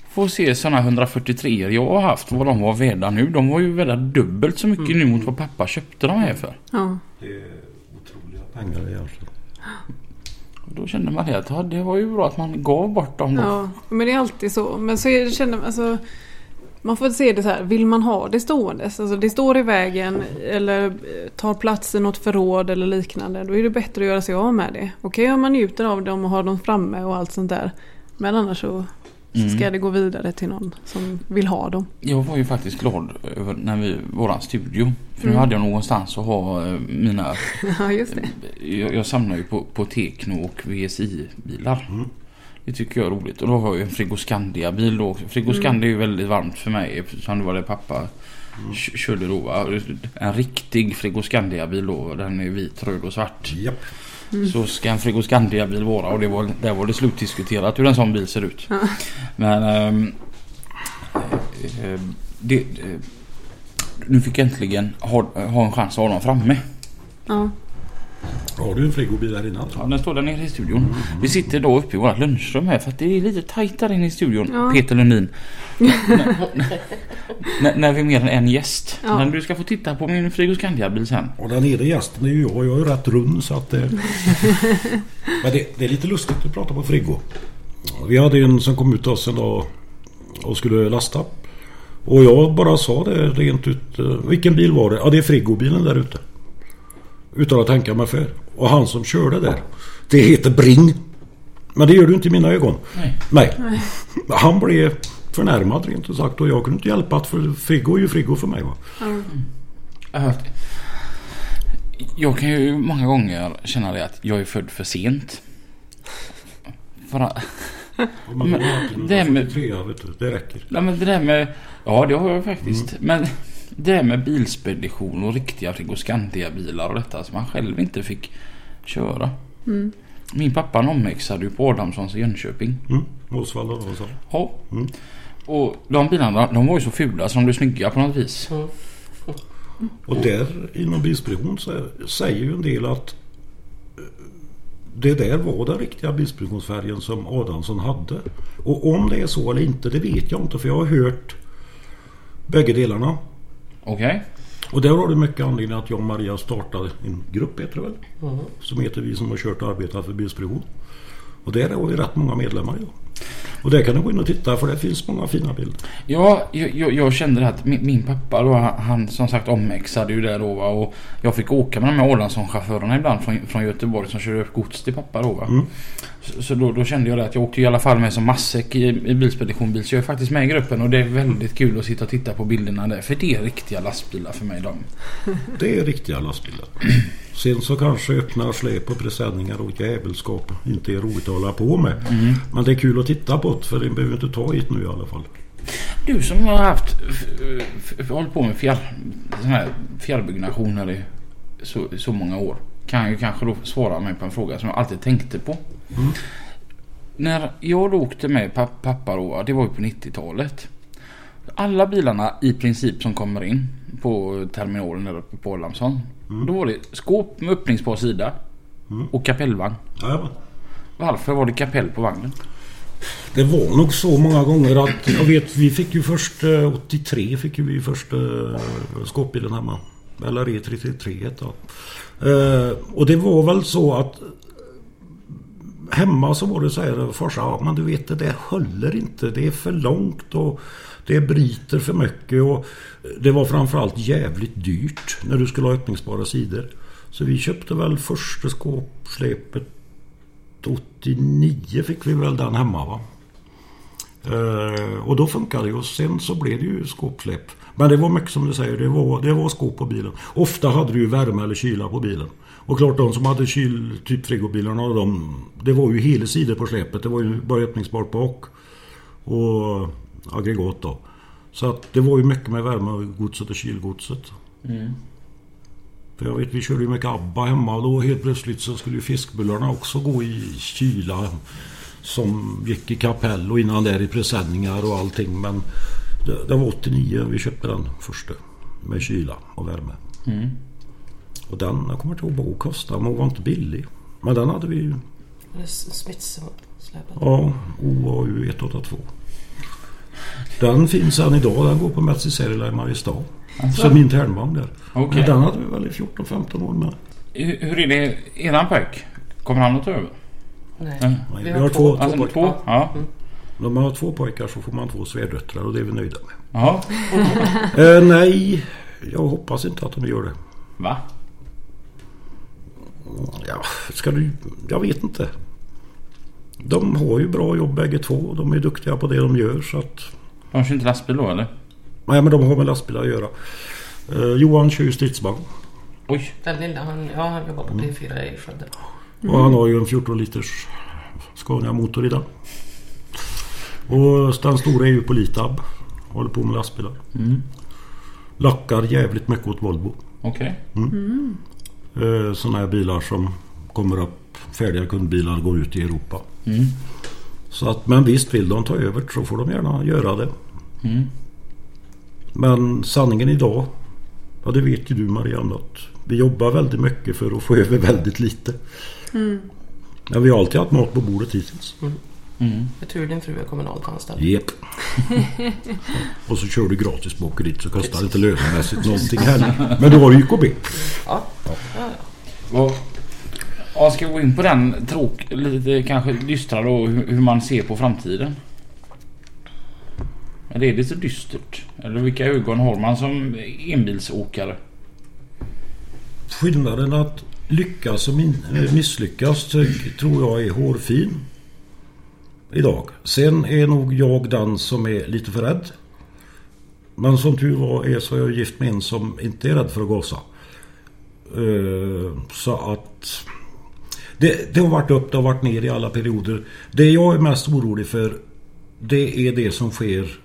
[SPEAKER 1] Får se sådana 143 jag har haft vad de var värda nu. De var ju värda dubbelt så mycket nu mot vad pappa köpte dem här för.
[SPEAKER 2] Ja.
[SPEAKER 3] Det är otroliga pengar egentligen. *gasps*
[SPEAKER 1] Då kände man det att ja, det var ju bra att man gav bort dem då.
[SPEAKER 2] ja, men det är alltid så. Men så är det, känner man, alltså, man får se det så här, vill man ha det ståendes? Alltså det står i vägen eller eh, tar plats i något förråd eller liknande. Då är det bättre att göra sig av med det. Okej om man njuter av dem och har dem framme och allt sånt där. Men annars så, så
[SPEAKER 1] Mm.
[SPEAKER 2] ska det gå vidare till någon som vill ha dem.
[SPEAKER 1] Jag var ju faktiskt glad över när vi, våran studio. För nu
[SPEAKER 2] Mm.
[SPEAKER 1] hade jag någonstans att ha eh, mina... *laughs*
[SPEAKER 2] Ja just det.
[SPEAKER 1] Jag, jag samlar ju på, på Tekno och VSI-bilar. Det tycker jag är roligt. Och då har jag en Frigoscandia-bil då. Frigoscandia är ju väldigt varmt för mig eftersom det var det pappa k- körde då. En riktig Frigoscandia-bil då. Den är vit, röd och svart.
[SPEAKER 3] Japp.
[SPEAKER 1] Så ska en Frigoscandia-bil vara och det var, där var det slutdiskuterat hur en sån bil ser ut. Men ehm, eh, det, eh, nu fick jag äntligen ha, ha en chans att ha dem framme.
[SPEAKER 2] Ja.
[SPEAKER 3] Har du en frigobil inne alltså?
[SPEAKER 1] Ja, den står där nere i studion. Vi sitter då uppe i vårt lunchrum här för att det är lite tajt där inne i studion.
[SPEAKER 2] Ja.
[SPEAKER 1] Peter Lundin. *laughs* när, när vi är mer än en gäst.
[SPEAKER 2] Ja.
[SPEAKER 1] Men du ska få titta på min Frigoscandia-bil sen.
[SPEAKER 3] Och den nere gästen är ju jag. Jag är ju rätt rund så att... Eh... *laughs* Men det, det är lite lustigt att prata på Friggo. Vi hade en som kom ut till oss en dag och skulle lasta. Och jag bara sa det rent ut. eh, Vilken bil var det? Ja det är frigobilen där ute. Utan att tänka mig för. Och han som körde där. Det heter Bring. Men det gör du inte i mina ögon.
[SPEAKER 1] Nej.
[SPEAKER 3] Nej. *laughs* Han blev förnärmad rent ut sagt. Och jag kunde inte hjälpa att för Friggo är ju Friggo för mig va.
[SPEAKER 1] Jag har hört- Jag kan ju många gånger känna det att jag är född för sent. För att,
[SPEAKER 3] Men,
[SPEAKER 1] det är *laughs* med-
[SPEAKER 3] det räcker.
[SPEAKER 1] nej, men det där med... Ja, det har jag faktiskt. Men det där med bilspedition och riktiga Frigoscandia-bilar och detta som man själv inte fick köra. Min pappa omexade ju på Adamssons i Jönköping.
[SPEAKER 3] Mm. Osvald Adolfsson.
[SPEAKER 1] Ja.
[SPEAKER 3] Mm.
[SPEAKER 1] Och de bilarna de var ju så fula så de blev snygga på något vis.
[SPEAKER 3] Och där inom Bilspedition så säger ju en del att eh, det där var den riktiga bilspeditionsfärgen som Adamsson hade. Och om det är så eller inte det vet jag inte för jag har hört bägge delarna.
[SPEAKER 1] Okej.
[SPEAKER 3] Och där har du mycket anledning att jag och Maria startade en grupp heter det väl? Som heter Vi som har kört och arbetat för Bilspedition. Och där har vi rätt många medlemmar idag. Och där kan du gå in och titta för det finns många fina bilder.
[SPEAKER 1] Ja, jag, jag, kände det att min, min pappa då, han, han som sagt omexade ju där då va, och jag fick åka med de här Ålandsson-chaufförerna ibland från, från Göteborg som körde upp gods till pappa då va.
[SPEAKER 3] Mm.
[SPEAKER 1] Så, så då, då kände jag det att jag åkte i alla fall med som matsäck i, i bilspeditionbil så jag är faktiskt med i gruppen och det är väldigt kul att sitta och titta på bilderna där för det är riktiga lastbilar för mig de. *laughs*
[SPEAKER 3] Det är riktiga lastbilar. Sen så kanske öppna släp och presenningar och jävelskap inte är roligt att hålla på med. Men det är kul att titta på det för det behöver inte ta hit nu i alla fall.
[SPEAKER 1] Du som har haft hållit på med fjärr, sån här fjärrbyggnationer i så, så många år. Kan ju kanske då svara mig på en fråga som jag alltid tänkte på. När jag då åkte med pa- pappa då, det var ju på 90-talet. Alla bilarna i princip som kommer in på terminalen där uppe på Adamsson. Då var det skåp med öppningsbar sida och kapellvagn.
[SPEAKER 3] Jajamän.
[SPEAKER 1] Varför var det kapell på vagnen?
[SPEAKER 3] Det var nog så många gånger att jag vet vi fick ju först eh, 83 fick ju vi först eh, skåpbilen hemma. Eller E333 hette det. eh, Och det var väl så att Hemma så var det så här farsa, ja men du vet det där håller inte. Det är för långt och det bryter för mycket och det var framförallt jävligt dyrt när du skulle ha öppningsbara sidor. Så vi köpte väl första skåpsläpet 89 fick vi väl den hemma va. Eh, och då funkade det ju och sen så blev det ju skåpsläpp. Men det var mycket som du säger, det var, det var skåp på bilen. Ofta hade du ju värme eller kyla på bilen. Och klart de som hade kyl, typ frigobilarna, de, det var ju hela sidor på släpet. Det var ju bara öppningsbart bak. Och aggregat då. Så att det var ju mycket med värmegodset och kylgodset. För jag vet vi körde ju mycket ABBA hemma och då helt plötsligt så skulle ju fiskbullarna också gå i kyla. Som gick i kapell och innan där i presenningar och allting. Men det, det var 89 vi köpte den första. Med kyla och värme. Och den, jag kommer inte ihåg vad den kostade, men den var inte billig. Men den hade vi ju.
[SPEAKER 4] Smithsläpet.
[SPEAKER 3] Ja, OAU 182. Den finns än idag. Den går på Metsi Serila i Mariestad. Som internvagn där.
[SPEAKER 1] Okej.
[SPEAKER 3] Men den hade vi väl i 14-15 år med.
[SPEAKER 1] Hur, hur är det eran pojk? Kommer han att ta över?
[SPEAKER 4] Nej.
[SPEAKER 1] Mm.
[SPEAKER 3] Nej, vi har två, två
[SPEAKER 1] Alltså
[SPEAKER 3] pojkar.
[SPEAKER 1] två? Ja.
[SPEAKER 3] Om man har två pojkar så får man två svärdöttrar och det är vi nöjda med.
[SPEAKER 1] Ja.
[SPEAKER 3] Eh, nej, jag hoppas inte att de gör det.
[SPEAKER 1] Va?
[SPEAKER 3] Ja, ska du... Jag vet inte. De har ju bra jobb bägge två. De är duktiga på det de gör så att...
[SPEAKER 1] De kör inte lastbil då eller?
[SPEAKER 3] Nej men de har med lastbilar att göra. Eh, Johan kör ju stridsvagn.
[SPEAKER 1] Oj.
[SPEAKER 4] Den lilla han, ja, han jobbar på P4 i Skövde.
[SPEAKER 3] Och han har ju en 14 liters Scania motor i den. Och den stora är ju på Litab. Håller på med lastbilar.
[SPEAKER 1] Mm.
[SPEAKER 3] Lackar jävligt mycket åt Volvo.
[SPEAKER 1] Okej.
[SPEAKER 3] Eh, Sådana här bilar som kommer upp. Färdiga kundbilar går ut i Europa.
[SPEAKER 1] Mm.
[SPEAKER 3] Så att, men visst vill de ta över så får de gärna göra det.
[SPEAKER 1] Mm.
[SPEAKER 3] Men sanningen idag. Ja det vet ju du Marianne att vi jobbar väldigt mycket för att få över väldigt lite. Men vi har alltid haft mat på bordet hittills.
[SPEAKER 1] Mm.
[SPEAKER 4] Det är tur din fru är kommunalt anställd.
[SPEAKER 3] Jep. *laughs* och så kör du gratis på åkeriet så kostar det inte lönemässigt *laughs* någonting heller. Men du har YKB.
[SPEAKER 4] Ja.
[SPEAKER 1] Och, ja, ska vi gå in på den tråk, lite kanske dystra då hur, man ser på framtiden? Eller är det så dystert? Eller vilka ögon har man som enbilsåkare?
[SPEAKER 3] Skillnaden att lyckas och misslyckas tror jag är hårfin. Idag. Sen är nog jag den som är lite för rädd. Men som tur var är så är jag gift med en som inte är rädd för att gasa. Eh, så att... Det, det har varit upp, det har varit ner i alla perioder. Det jag är mest orolig för det är det som sker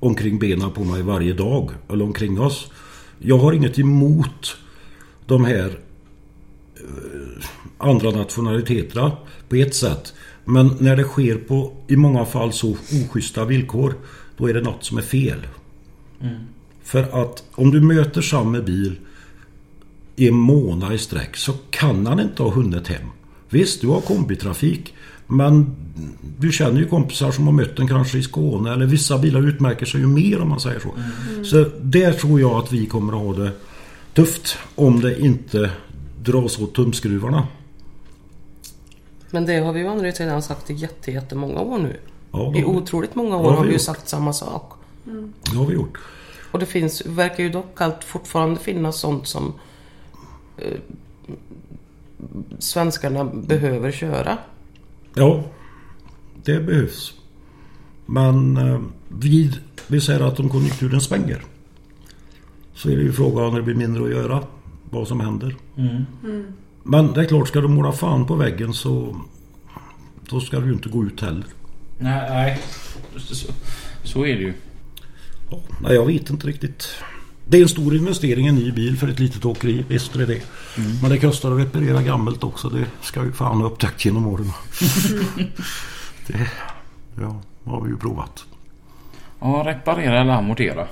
[SPEAKER 3] omkring benen på mig varje dag. Eller omkring oss. Jag har inget emot de här eh, andra nationaliteterna på ett sätt. Men när det sker på i många fall så oschyssta villkor då är det något som är fel. För att om du möter samma bil i en månad i sträck så kan han inte ha hunnit hem. Visst, du har kombitrafik men du känner ju kompisar som har mött den kanske i Skåne eller vissa bilar utmärker sig ju mer om man säger så. Så där tror jag att vi kommer att ha det tufft om det inte dras åt tumskruvarna.
[SPEAKER 4] Men det har vi ju andra sidan sagt i jätte, jättemånga år nu.
[SPEAKER 3] Ja,
[SPEAKER 4] I otroligt många år
[SPEAKER 3] Ja,
[SPEAKER 4] har
[SPEAKER 3] vi
[SPEAKER 4] vi ju sagt samma sak.
[SPEAKER 3] det har vi gjort.
[SPEAKER 4] Och det finns, verkar ju dock allt fortfarande finnas sånt som eh, svenskarna behöver köra.
[SPEAKER 3] Ja, det behövs. Men eh, vid, vi säger att om konjunkturen svänger så är det ju frågan när det blir mindre att göra. Vad som händer. Men det är klart, ska du måla fan på väggen så då ska du ju inte gå ut heller.
[SPEAKER 1] Nej, nej. Så, så är det ju.
[SPEAKER 3] Ja, nej, jag vet inte riktigt. Det är en stor investering i en ny bil för ett litet åkeri. Visst är det det. Men det kostar att reparera gammalt också. Det ska ju fan ha upptäckt genom åren. *laughs* det ja, har vi ju provat.
[SPEAKER 1] Ja, reparera eller amortera.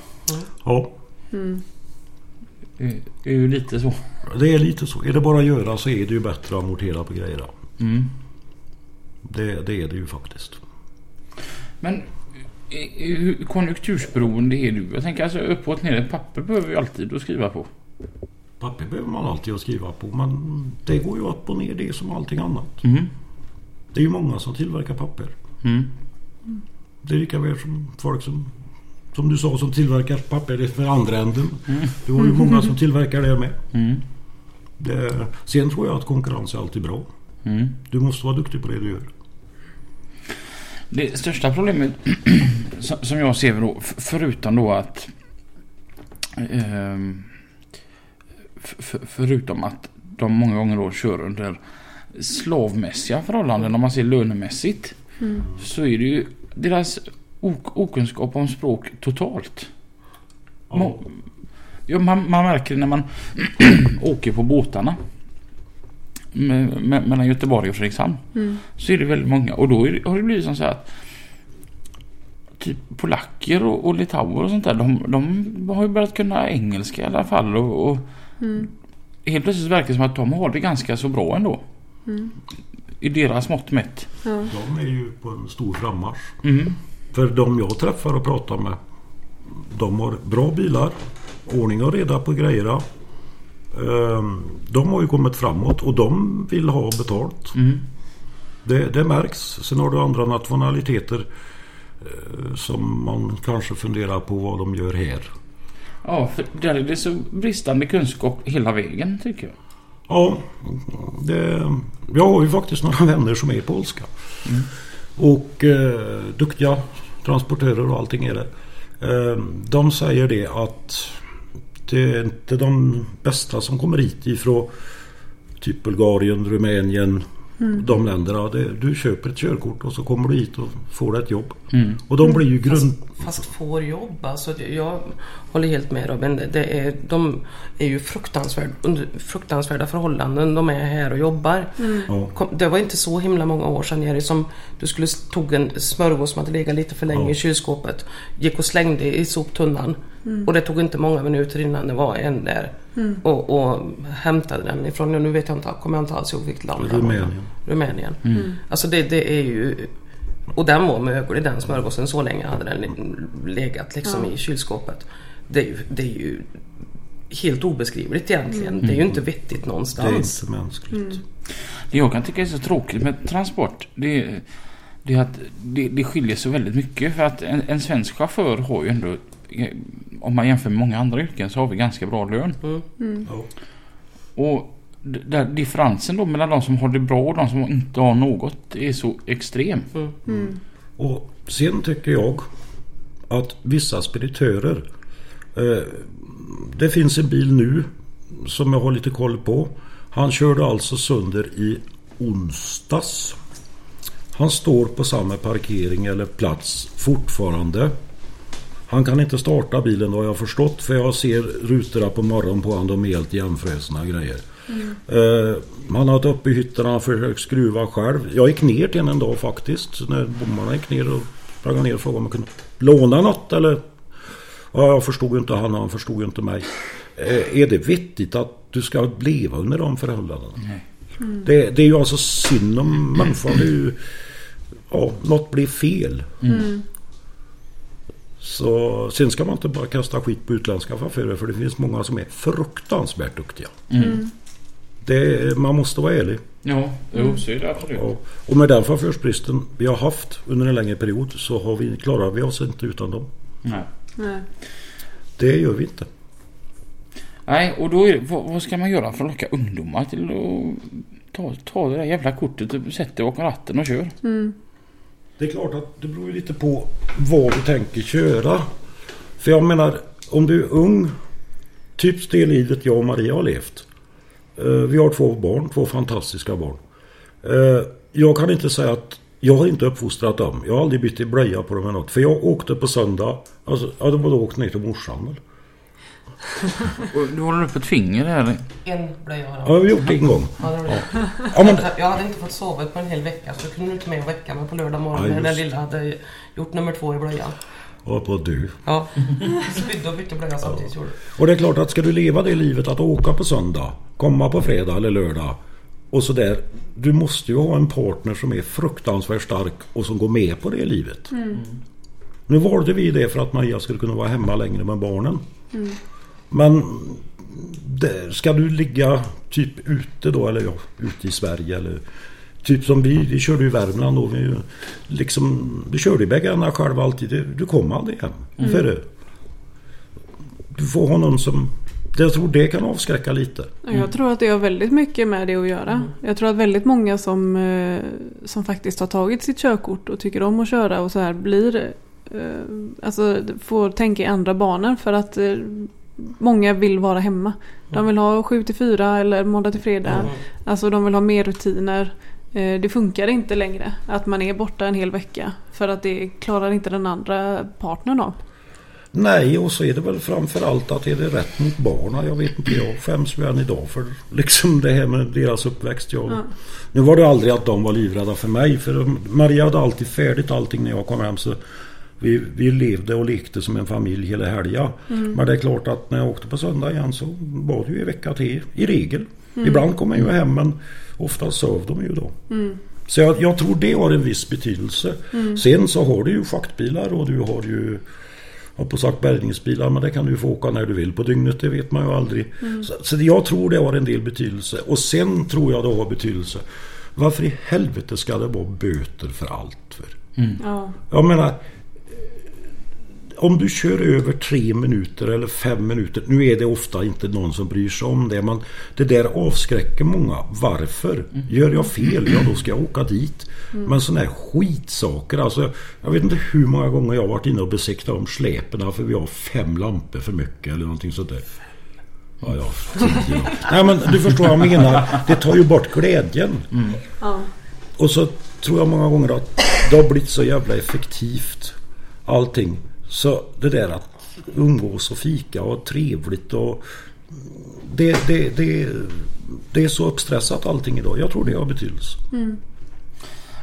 [SPEAKER 3] Ja,
[SPEAKER 1] Det det är ju lite så.
[SPEAKER 3] Det är lite så. Är det bara att göra så är det ju bättre att amortera på grejer.
[SPEAKER 1] Mm.
[SPEAKER 3] Det, det är det ju faktiskt.
[SPEAKER 1] Men hur konjunktursberoende är du? Jag tänker alltså uppåt ner. Papper behöver vi alltid att skriva på.
[SPEAKER 3] Papper behöver man alltid att skriva på men det går ju upp och ner det som allting annat.
[SPEAKER 1] Mm.
[SPEAKER 3] Det är ju många som tillverkar papper.
[SPEAKER 1] Mm.
[SPEAKER 3] Det är lika väl som folk som som du sa som tillverkar papper för andra änden. Det var ju många som tillverkar det med.
[SPEAKER 1] Mm.
[SPEAKER 3] Det, sen tror jag att konkurrens är alltid bra.
[SPEAKER 1] Mm.
[SPEAKER 3] Du måste vara duktig på det du gör.
[SPEAKER 1] Det största problemet *clears throat* som- jag ser då, förutom då att ehm, förutom att de många gånger då kör under slavmässiga förhållanden om man ser lönemässigt så är det ju deras ok- okunskap om språk totalt. Må- Ja, man, man märker det när man *clears throat* åker på båtarna. Me- me- mellan Göteborg och Fredrikshamn. Så är det väldigt många. Och då är det, har det blivit som så här att typ polacker och, och litauer och sånt där. De, de har ju börjat kunna engelska i alla fall. Och, och Helt plötsligt verkar det som att de har det ganska så bra ändå. I deras mått mätt.
[SPEAKER 2] Ja.
[SPEAKER 3] De är ju på en stor frammarsch.
[SPEAKER 1] Mm.
[SPEAKER 3] För de jag träffar och pratar med. De har bra bilar. Ordning och reda på grejerna. Ehm, De har ju kommit framåt och de vill ha betalt.
[SPEAKER 1] Mm.
[SPEAKER 3] Det, det märks. Sen har du andra nationaliteter eh, som man kanske funderar på vad de gör här.
[SPEAKER 1] Ja, för där är det så bristande kunskap hela vägen tycker jag.
[SPEAKER 3] Ja, det, jag har ju faktiskt några vänner som är polska. Och eh, duktiga transportörer och allting är det. Eh, de säger det att det är inte de bästa som kommer hit ifrån typ Bulgarien, Rumänien, de länderna. Det, du köper ett körkort och så kommer du hit och får ett jobb.
[SPEAKER 1] Mm.
[SPEAKER 3] Och de blir ju grund...
[SPEAKER 4] Fast, fast får jobb. Alltså, jag håller helt med Robin. Det är, de är ju fruktansvärd, under fruktansvärda förhållanden. De är här och jobbar.
[SPEAKER 3] Ja.
[SPEAKER 4] Kom- Det var inte så himla många år sedan Jerry som du skulle tog en smörgås som hade legat lite för länge
[SPEAKER 3] Ja.
[SPEAKER 4] i kylskåpet. Gick och slängde i soptunnan. Och det tog inte många minuter innan det var en där. Och, och hämtade den ifrån, nu vet jag inte, kommer jag inte alls ihåg vilket land det var.
[SPEAKER 3] Rumänien.
[SPEAKER 4] Rumänien. Alltså det, det är ju... Och den var möglig den smörgåsen. Så länge hade den legat liksom i kylskåpet. Det är, ju, det är ju helt obeskrivligt egentligen. Det är ju inte vettigt
[SPEAKER 3] Det är
[SPEAKER 4] någonstans.
[SPEAKER 3] inte mänskligt.
[SPEAKER 1] Det jag kan tycka är så tråkigt med transport. Det är, Det är att det, det skiljer sig väldigt mycket för att en, en svensk chaufför har ju ändå om man jämför med många andra yrken så har vi ganska bra lön.
[SPEAKER 4] Mm.
[SPEAKER 2] Mm.
[SPEAKER 1] Och där differensen då mellan de som har det bra och de som inte har något är så extrem.
[SPEAKER 4] Mm.
[SPEAKER 2] Mm.
[SPEAKER 3] Och sen tycker jag att vissa speditörer. Eh, det finns en bil nu som jag har lite koll på. Han körde alltså sönder i onsdags. Han står på samma parkering eller plats fortfarande. Han kan inte starta bilen har jag förstått för jag ser rutorna på morgonen på honom. De är helt igenfrusna grejer. Eh, han har varit uppe i hytten han har försökt skruva själv. Jag gick ner till honom en dag faktiskt. När bommarna gick ner och sprang ner och frågade om jag kunde låna något eller... Ja, jag förstod ju inte han och han förstod ju inte mig. Eh, är det vettigt att du ska leva under de förhållandena? Det, det är ju alltså synd om människan. Det är ju, ja, något blir fel.
[SPEAKER 2] Mm.
[SPEAKER 3] Så, sen ska man inte bara kasta skit på utländska chaufförer för det finns många som är fruktansvärt duktiga.
[SPEAKER 2] Mm.
[SPEAKER 3] Det, man måste vara ärlig.
[SPEAKER 1] Ja, jo, så är det absolut.
[SPEAKER 3] Och, och med den chaufförsbristen vi har haft under en längre period så har vi, klarar vi oss inte utan dem.
[SPEAKER 1] Nej.
[SPEAKER 2] Nej.
[SPEAKER 3] Det gör vi inte.
[SPEAKER 1] Nej, och då är det, vad, vad ska man göra för att locka ungdomar till att ta, ta det där jävla kortet och sätta dig bakom ratten och kör?
[SPEAKER 2] Mm.
[SPEAKER 3] Det är klart att det beror ju lite på vad du tänker köra. För jag menar, om du är ung, typ det livet jag och Maria har levt. Eh, vi har två barn, två fantastiska barn. Eh, jag kan inte säga att jag har inte uppfostrat dem. Jag har aldrig bytt blöja på dem eller något. För jag åkte på söndag. Alltså, jag hade bara åkt ner till morsan Eller?
[SPEAKER 1] Och du håller upp ett finger här.
[SPEAKER 4] En blöja
[SPEAKER 3] Ja,
[SPEAKER 4] har
[SPEAKER 3] jag har gjort det en gång.
[SPEAKER 4] Ja, det det.
[SPEAKER 3] Ja, men,
[SPEAKER 4] Jag hade inte fått sova på en hel vecka så jag kunde inte med och väcka mig på lördag morgon
[SPEAKER 3] Ja,
[SPEAKER 4] när den lilla hade gjort nummer två i blöjan.
[SPEAKER 3] jag var på dö.
[SPEAKER 4] Ja. Spydde och bytte blöja samtidigt gjorde
[SPEAKER 3] Och det är klart att ska du leva det livet att åka på söndag, komma på fredag eller lördag och sådär. Du måste ju ha en partner som är fruktansvärt stark och som går med på det livet. Nu valde vi det för att Maja skulle kunna vara hemma längre med barnen. Men ska du ligga typ ute då eller ja, ute i Sverige eller Typ som vi, vi körde i Värmland och vi liksom, du körde i bäggarna själv alltid. Du, du kom aldrig hem. För det. Du får ha någon som... Jag tror det kan avskräcka lite.
[SPEAKER 2] Ja, Jag tror att det har väldigt mycket med det att göra.
[SPEAKER 3] Mm.
[SPEAKER 2] Jag tror att väldigt många som, eh, som faktiskt har tagit sitt körkort och tycker om att köra och så här blir eh, Alltså får tänka i andra banor för att eh, många vill vara hemma. De vill ha 7 till 4 eller måndag till fredag. Alltså de vill ha mer rutiner. Eh, Det funkar inte längre att man är borta en hel vecka. För att det klarar inte den andra partnern av.
[SPEAKER 3] Nej, och så är det väl framförallt att är det rätt mot barnen? Jag vet inte, jag skäms ju än idag för *laughs* liksom det här med deras uppväxt. Jag,
[SPEAKER 2] Ja.
[SPEAKER 3] Nu var det aldrig att de var livrädda för mig för Maria hade alltid färdigt allting när jag kom hem. Så vi, vi levde och lekte som en familj hela helgen. Men det är klart att när jag åkte på söndag igen så var det ju en vecka till i regel. Ibland kom jag ju hem men oftast sov de ju då. Så jag, jag tror det har en viss betydelse. Sen så har du ju schaktbilar och du har ju jag har på sagt bärgningsbilar men det kan du ju få åka när du vill på dygnet. Det vet man ju aldrig. Så, så jag tror det har en del betydelse. Och sen tror jag det har betydelse. Varför i helvete ska det vara böter för allt? För?
[SPEAKER 2] Ja.
[SPEAKER 3] Jag menar om du kör över tre minuter eller fem minuter. Nu är det ofta inte någon som bryr sig om det. Men det där avskräcker många. Varför? Gör jag fel? Ja, då ska jag åka dit. Men sådana här skitsaker. Alltså, jag vet inte hur många gånger jag har varit inne och besiktat om släpen för vi har fem lampor för mycket eller någonting sånt där. Ja, ja, tio. Nej, men du förstår vad jag menar. Det tar ju bort glädjen.
[SPEAKER 2] Ja.
[SPEAKER 3] Och så tror jag många gånger att det har blivit så jävla effektivt allting. Så det där att umgås och fika och trevligt och det, det, det, det är så uppstressat allting idag. Jag tror det har betydelse.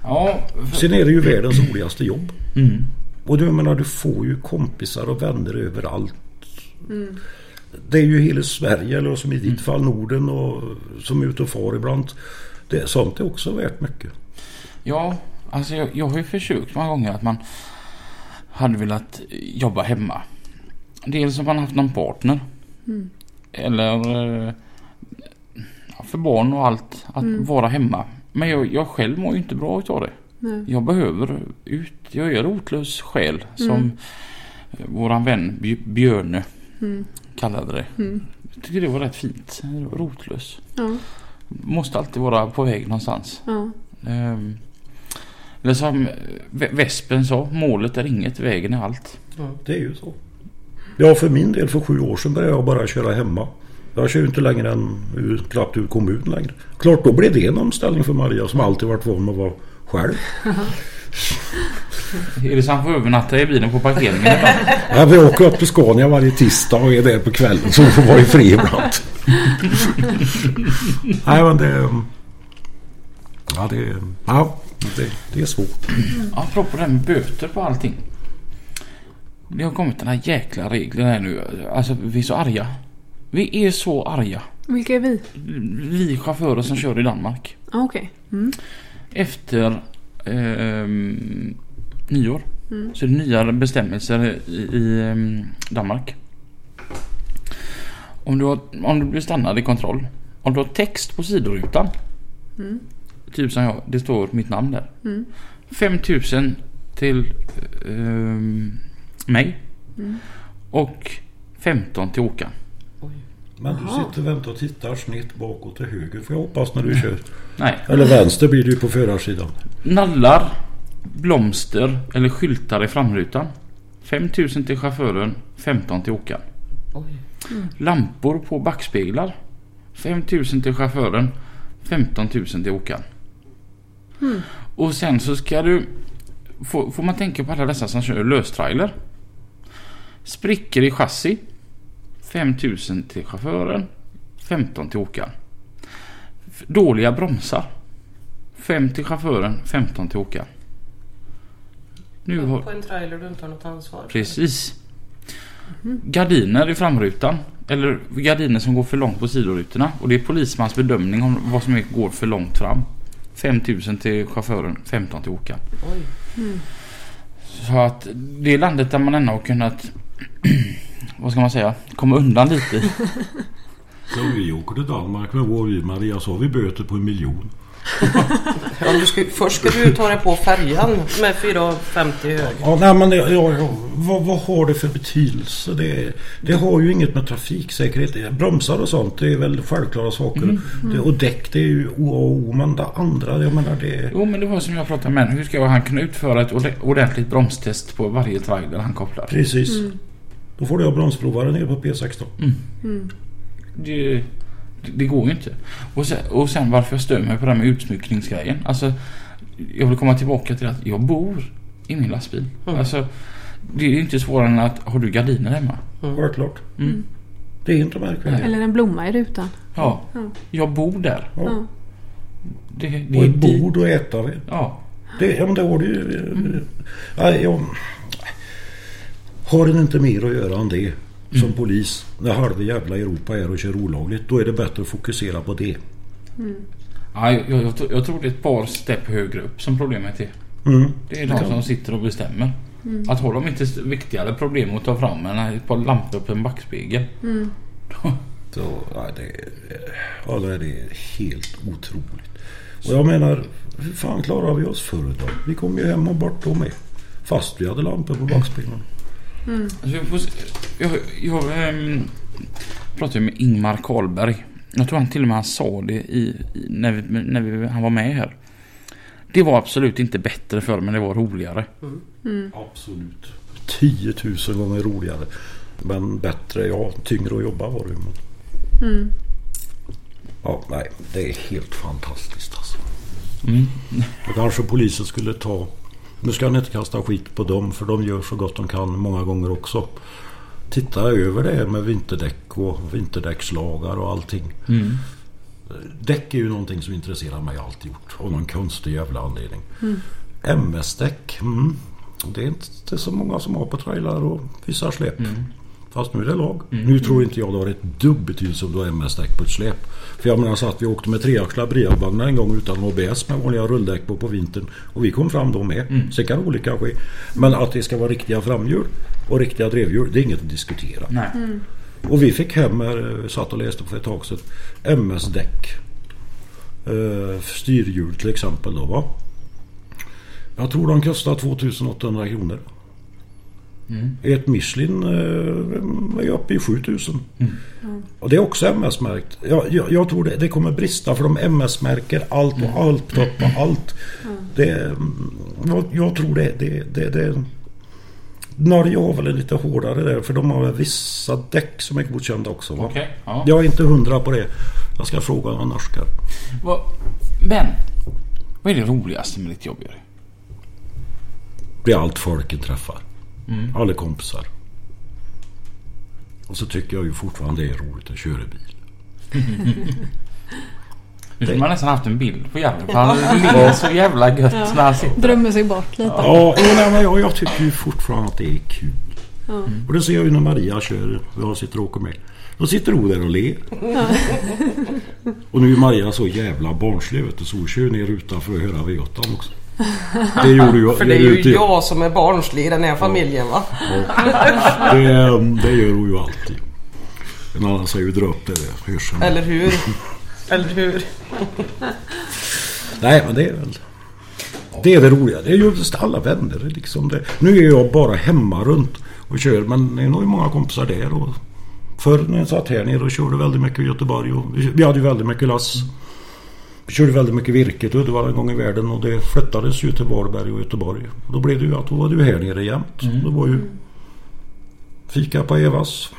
[SPEAKER 1] Ja, för,
[SPEAKER 3] Sen är det ju världens roligaste jobb.
[SPEAKER 1] mm.
[SPEAKER 3] Och du menar du får ju kompisar och vänner överallt. Det är ju hela Sverige eller som i ditt fall Norden och som är ute och far ibland. Det, sånt är också värt mycket.
[SPEAKER 1] ja alltså jag, jag har ju försökt många gånger att man hade velat jobba hemma. Dels om man haft någon partner. Eller eh, för barn och allt. Att vara hemma. Men jag, jag själv mår ju inte bra utav det.
[SPEAKER 2] Nej.
[SPEAKER 1] Jag behöver ut. Jag är rotlös själ som
[SPEAKER 2] Mm.
[SPEAKER 1] våran vän Bj- Björne
[SPEAKER 2] Mm.
[SPEAKER 1] kallade det.
[SPEAKER 2] Mm.
[SPEAKER 1] Jag tycker det var rätt fint. Rotlös.
[SPEAKER 2] Ja,
[SPEAKER 1] Måste alltid vara på väg någonstans.
[SPEAKER 2] ja.
[SPEAKER 1] Ehm, eller som Ve- Vespen sa, målet är inget, vägen är allt.
[SPEAKER 3] Det är ju så. Ja, för min del för sju år sedan började jag bara köra hemma. Jag kör ju inte längre än ur, knappt ur kommunen längre. Klart, då blev det en omställning för Maria som alltid varit van att vara själv. *laughs*
[SPEAKER 1] Är det så han får övernatta i bilen på parkeringen? *laughs*
[SPEAKER 3] Ja, vi åker upp till Scania varje tisdag och är där på kvällen så hon får vara i fri ibland. *laughs* Nej, men det... Ja, det, ja, det, det är svårt.
[SPEAKER 1] Apropå det här med böter på allting. Det har kommit den här jäkla reglerna här nu. Alltså vi är så arga. Vi är så arga.
[SPEAKER 2] Vilka är vi?
[SPEAKER 1] Vi chaufförer som kör i Danmark.
[SPEAKER 2] Ah, Okej. Mm.
[SPEAKER 1] Efter ehm, nyår
[SPEAKER 2] Mm.
[SPEAKER 1] så är det nya bestämmelser i, i ehm, Danmark. Om du, har, om du blir stannad i kontroll. Om du har text på sidorutan.
[SPEAKER 2] Mm.
[SPEAKER 1] Typ som jag, det står mitt namn där.
[SPEAKER 2] Mm.
[SPEAKER 1] 5000 till ehm, mig.
[SPEAKER 2] Mm.
[SPEAKER 1] Och 15 till Åkan.
[SPEAKER 3] Men du sitter och väntar och tittar snett bakåt till höger får jag hoppas när du kör.
[SPEAKER 1] Nej.
[SPEAKER 3] Eller vänster blir det ju på förarsidan.
[SPEAKER 1] Nallar, blomster eller skyltar i framrutan. 5000 till chauffören, 15 till Åkan.
[SPEAKER 4] Oj.
[SPEAKER 1] Lampor på backspeglar. 5000 till chauffören, 15 000 till Åkan.
[SPEAKER 2] Mm.
[SPEAKER 1] Och sen så ska du... Får, får man tänka på alla dessa som kör löstrailer. Sprickor i chassi. 5000 till chauffören, 15 till Åkan. F- Dåliga bromsar. 5 till chauffören, 15 till Åkan. Nu har...
[SPEAKER 4] På en trailer du inte har något ansvar för.
[SPEAKER 1] Precis. Gardiner i framrutan. Eller gardiner som går för långt på sidorutorna. Och det är polismans bedömning om vad som är- går för långt fram. 5000 till chauffören, 15 till åkaren.
[SPEAKER 4] Oj.
[SPEAKER 1] Så att det är landet där man ändå har kunnat *clears throat* vad ska man säga, komma undan lite. *laughs*
[SPEAKER 3] Så vi åker till Danmark med vår bil Maria så har vi böter på en miljon.
[SPEAKER 4] Ja, du ska, först ska du ta dig på färjan med 4,50 hög.
[SPEAKER 3] Ja, nej, men det, ja, ja, vad, vad har det för betydelse? Det, det har ju inget med trafiksäkerhet. Bromsar och sånt det är väl självklara saker. Det, och däck det är ju O och O. Men det andra, jag menar det...
[SPEAKER 1] Jo men det var som jag pratade med Hur ska han kunna utföra ett orde- ordentligt bromstest på varje trailer han kopplar?
[SPEAKER 3] Precis. Då får du ha bromsprovare nere på P16.
[SPEAKER 1] Det, det, går ju inte. Och sen, och sen varför jag stör mig på det här med utsmyckningsgrejen. Alltså, jag vill komma tillbaka till att jag bor i min lastbil. Alltså, det är ju inte svårare än att har du gardiner hemma?
[SPEAKER 3] Självklart.
[SPEAKER 1] Mm.
[SPEAKER 3] Det är inte märkvärdigt.
[SPEAKER 2] Eller en blomma i rutan.
[SPEAKER 1] Ja,
[SPEAKER 2] Ja.
[SPEAKER 1] jag bor där.
[SPEAKER 3] Ja.
[SPEAKER 2] Ja.
[SPEAKER 1] Det, det
[SPEAKER 3] Och ett bord att äta vid.
[SPEAKER 1] Ja.
[SPEAKER 3] Det, ja, men det har du ju. Nej, jag har inte mer att göra än det som polis. När halva jävla Europa är och kör olagligt. Då är det bättre att fokusera på det.
[SPEAKER 1] Ja, jag, jag, jag, tror- det är ett par stepp högre upp som problemet är.
[SPEAKER 3] Mm.
[SPEAKER 1] Det är de som sitter och bestämmer. Att har de inte viktigare problem att ta fram än ett par lampor på en backspegel. *laughs*
[SPEAKER 3] Så, ja, det, är- ja, det är helt otroligt. Och jag menar, hur fan klarar vi oss förr då? Vi kom ju hem och bort då med. Fast vi hade lampor på backspegeln.
[SPEAKER 1] Alltså jag, jag, jag ehm, pratade med Ingmar Karlberg. Jag tror han till och med han sa det i, i, när, vi, när vi, han var med här. Det var absolut inte bättre för men det var roligare.
[SPEAKER 3] Absolut. 10 000 gånger roligare. Men bättre, ja, tyngre att jobba var det. Men...
[SPEAKER 2] Mm.
[SPEAKER 3] Ja, nej, det är helt fantastiskt alltså.
[SPEAKER 1] Mm.
[SPEAKER 3] Och kanske polisen skulle ta... Nu ska ni inte kasta skit på dem för de gör så gott de kan många gånger också. Titta över det här med vinterdäck och vinterdäckslagar och allting.
[SPEAKER 1] Mm.
[SPEAKER 3] Däck är ju någonting som intresserar mig alltid gjort. Av någon konstig jävla anledning. MS-däck. Mm. Det är inte så många som har på trailar och vissa släp. Fast nu är det lag. Nu tror inte jag det har ett dugg betydelse om du har MS-däck på ett släp. För jag menar så att vi åkte med treaxlade Briab-vagnar en gång utan ABS med vanliga rulldäck på på vintern. Och vi kom fram då med. Sen kan olika ske. Men att det ska vara riktiga framhjul och riktiga drevhjul, det är inget att diskutera.
[SPEAKER 1] Nej.
[SPEAKER 3] Och vi fick hem, eh, satt och läste för ett tag sedan, MS-däck. Eh, styrhjul till exempel då va. Jag tror de kostar 2800 kronor.
[SPEAKER 1] Mm.
[SPEAKER 3] Ett Michelin eh, är uppe i 7000. Och det är också MS-märkt. Jag, jag, jag tror det, det kommer brista för de MS-märker allt och allt och allt. Det, mm, jag, jag tror det, det, det, det Norge har väl lite hårdare där för de har väl vissa däck som är godkända också. Va?
[SPEAKER 1] Okej. ja.
[SPEAKER 3] Jag är inte hundra på det. Jag ska fråga några norskar.
[SPEAKER 1] Men, vad är det roligaste med ditt jobb Jerry?
[SPEAKER 3] Det är allt folket träffar.
[SPEAKER 1] Mm.
[SPEAKER 3] Alla kompisar. Och så tycker jag ju fortfarande det är roligt att köra bil. *laughs*
[SPEAKER 1] Man nästan haft en bild på Jerry för han ler så jävla gött
[SPEAKER 2] Ja.
[SPEAKER 1] när han sitter.
[SPEAKER 2] Drömmer sig bort lite.
[SPEAKER 3] Ja, jo, nej, men jag, jag tycker ju fortfarande att det är kul.
[SPEAKER 2] Ja.
[SPEAKER 3] Och det ser jag ju när Maria kör och jag sitter och åker med. Då sitter hon där och ler. och nu är Maria så jävla barnslig vet du, så hon kör ner utanför och höra V8 också. Det gjorde ju
[SPEAKER 4] För det är ju
[SPEAKER 3] gjorde
[SPEAKER 4] jag som är barnslig i den här familjen va?
[SPEAKER 3] Det, det gör hon ju alltid. En annan säger ju dra upp det där hörseln.
[SPEAKER 4] Eller hur? Eller hur? *laughs*
[SPEAKER 3] Nej men det är väl... Det är det roliga. Det är ju just alla vänner liksom. Det. Nu är jag bara hemma runt och kör men det är nog många kompisar där. Och förr när jag satt här nere och körde väldigt mycket i Göteborg. Och vi hade ju väldigt mycket lass. Vi körde väldigt mycket virke till Uddevalla en gång i världen och det flyttades ju till Varberg och Göteborg. Då blev det ju att då var du här nere jämt. Det var ju fika på Evas.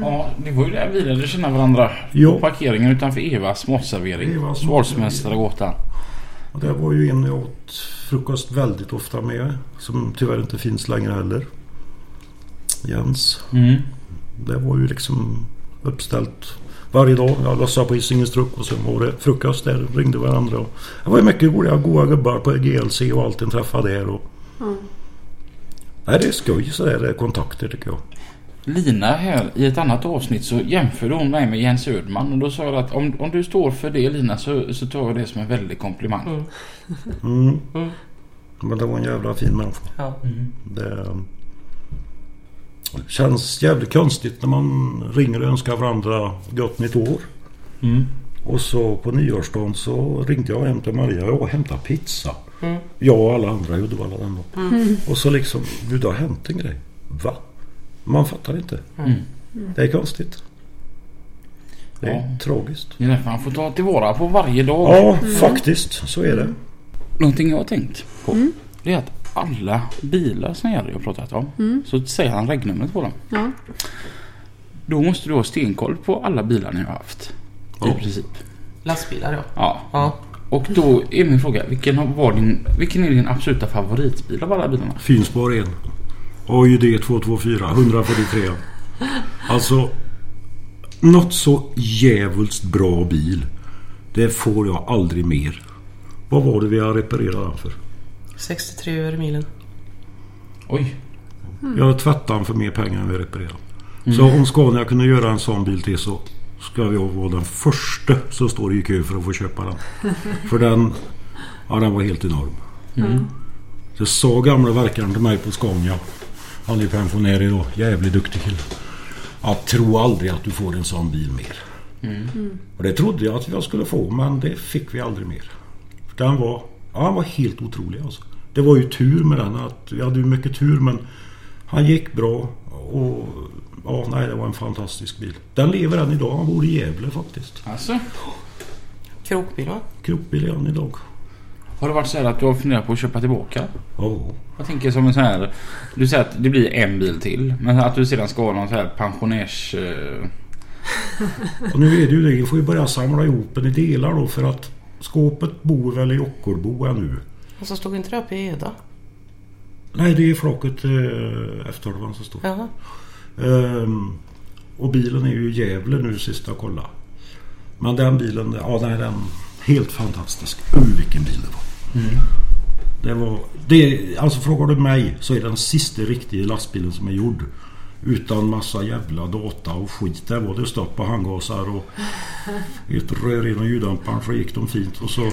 [SPEAKER 1] Ja, det var ju där vi lärde känna varandra.
[SPEAKER 3] Jo.
[SPEAKER 1] På parkeringen utanför Evas matservering.
[SPEAKER 3] Evas
[SPEAKER 1] Svalsmästargatan.
[SPEAKER 3] Och det var ju en jag åt frukost väldigt ofta med. Som tyvärr inte finns längre heller. Jens.
[SPEAKER 1] Mm.
[SPEAKER 3] Det var ju liksom uppställt varje dag. Jag lossade på Hisingens truck och sen var det frukost där. Ringde varandra. Och det var ju mycket roliga goa gubbar på GLC och allt en träffade där. Och... Nej, det är skoj sådär det är kontakter tycker jag.
[SPEAKER 1] Lina här i ett annat avsnitt så jämförde hon mig med Jens Ödman och då sa jag att om, om du står för det Lina så, så tar jag det som en väldig komplimang.
[SPEAKER 4] Mm.
[SPEAKER 3] Mm.
[SPEAKER 4] Mm.
[SPEAKER 3] Men det var en jävla fin människa.
[SPEAKER 4] Ja.
[SPEAKER 3] Det känns jävligt konstigt när man ringer och önskar varandra gott nytt år.
[SPEAKER 1] Mm.
[SPEAKER 3] Och så på nyårsdagen så ringde jag hem till Maria och hämtade pizza.
[SPEAKER 4] Mm.
[SPEAKER 3] Jag och alla andra i Uddevalla den. Och så liksom, du det har hänt en grej. Va? Man fattar inte.
[SPEAKER 1] Mm.
[SPEAKER 3] Det är konstigt. Det är
[SPEAKER 1] Ja.
[SPEAKER 3] tragiskt.
[SPEAKER 1] Det är därför man får ta tillvara på varje dag.
[SPEAKER 3] Ja, faktiskt. Så är det.
[SPEAKER 1] Någonting jag har tänkt på det är att alla bilar som Jerry har pratat om så säger han regnumret på dem.
[SPEAKER 2] Ja.
[SPEAKER 1] Då måste du ha stenkoll på alla bilar ni har haft.
[SPEAKER 3] Ja.
[SPEAKER 1] I princip.
[SPEAKER 4] Lastbilar ja.
[SPEAKER 1] Ja.
[SPEAKER 4] Ja.
[SPEAKER 1] Och då är min fråga, vilken, var din, vilken är din absoluta favoritbil av alla bilarna?
[SPEAKER 3] Finspår 1. OJD 224 143. Alltså något så jävulst bra bil. Det får jag aldrig mer. Vad var det vi har reparerat den för?
[SPEAKER 4] 63 öre milen.
[SPEAKER 1] Oj.
[SPEAKER 3] Jag har tvättat den för mer pengar än vi reparerat. Så om Scania kunde göra en sån bil till så ska jag vara den första som står i kö för att få köpa den. *laughs* För den, ja den var helt enorm. Det sa gamla verkaren till mig på Scania. Han är ju pensionär idag. Jävligt duktig kille. Jag tror aldrig att du får en sån bil mer. Och det trodde jag att jag skulle få men det fick vi aldrig mer. För Den var, ja, han var helt otrolig alltså. Det var ju tur med den. Att vi hade ju mycket tur men han gick bra. Och ja, nej det var en fantastisk bil. Den lever än idag. Han bor i Gävle faktiskt.
[SPEAKER 1] Alltså,
[SPEAKER 4] Krokbil va?
[SPEAKER 3] Krokbil är han idag.
[SPEAKER 1] Har det varit så här att du har funderat på att köpa tillbaka?
[SPEAKER 3] Ja.
[SPEAKER 1] Jag tänker som en sån här... Du säger att det blir en bil till. Men att du sedan ska ha någon sån här pensionärs... eh,
[SPEAKER 3] Och nu är det ju det. Vi får ju börja samla ihop den i delar då för att skåpet bor väl i Ockelbo ännu.
[SPEAKER 4] Och så stod inte det uppe i Eda?
[SPEAKER 3] Nej, det är flaket eh, F12 som står.
[SPEAKER 4] Jaha.
[SPEAKER 3] Ehm, och bilen är ju i Gävle nu sist jag kollade. Men den bilen, ja nej den helt fantastisk. Uh, vilken bil det var. Det var, det, alltså frågar du mig så är den sista riktiga lastbilen som är gjord. Utan massa jävla data och skit. Där var det stopp på handgasar och *laughs* ett rör och ljuddämparen så gick de fint och så...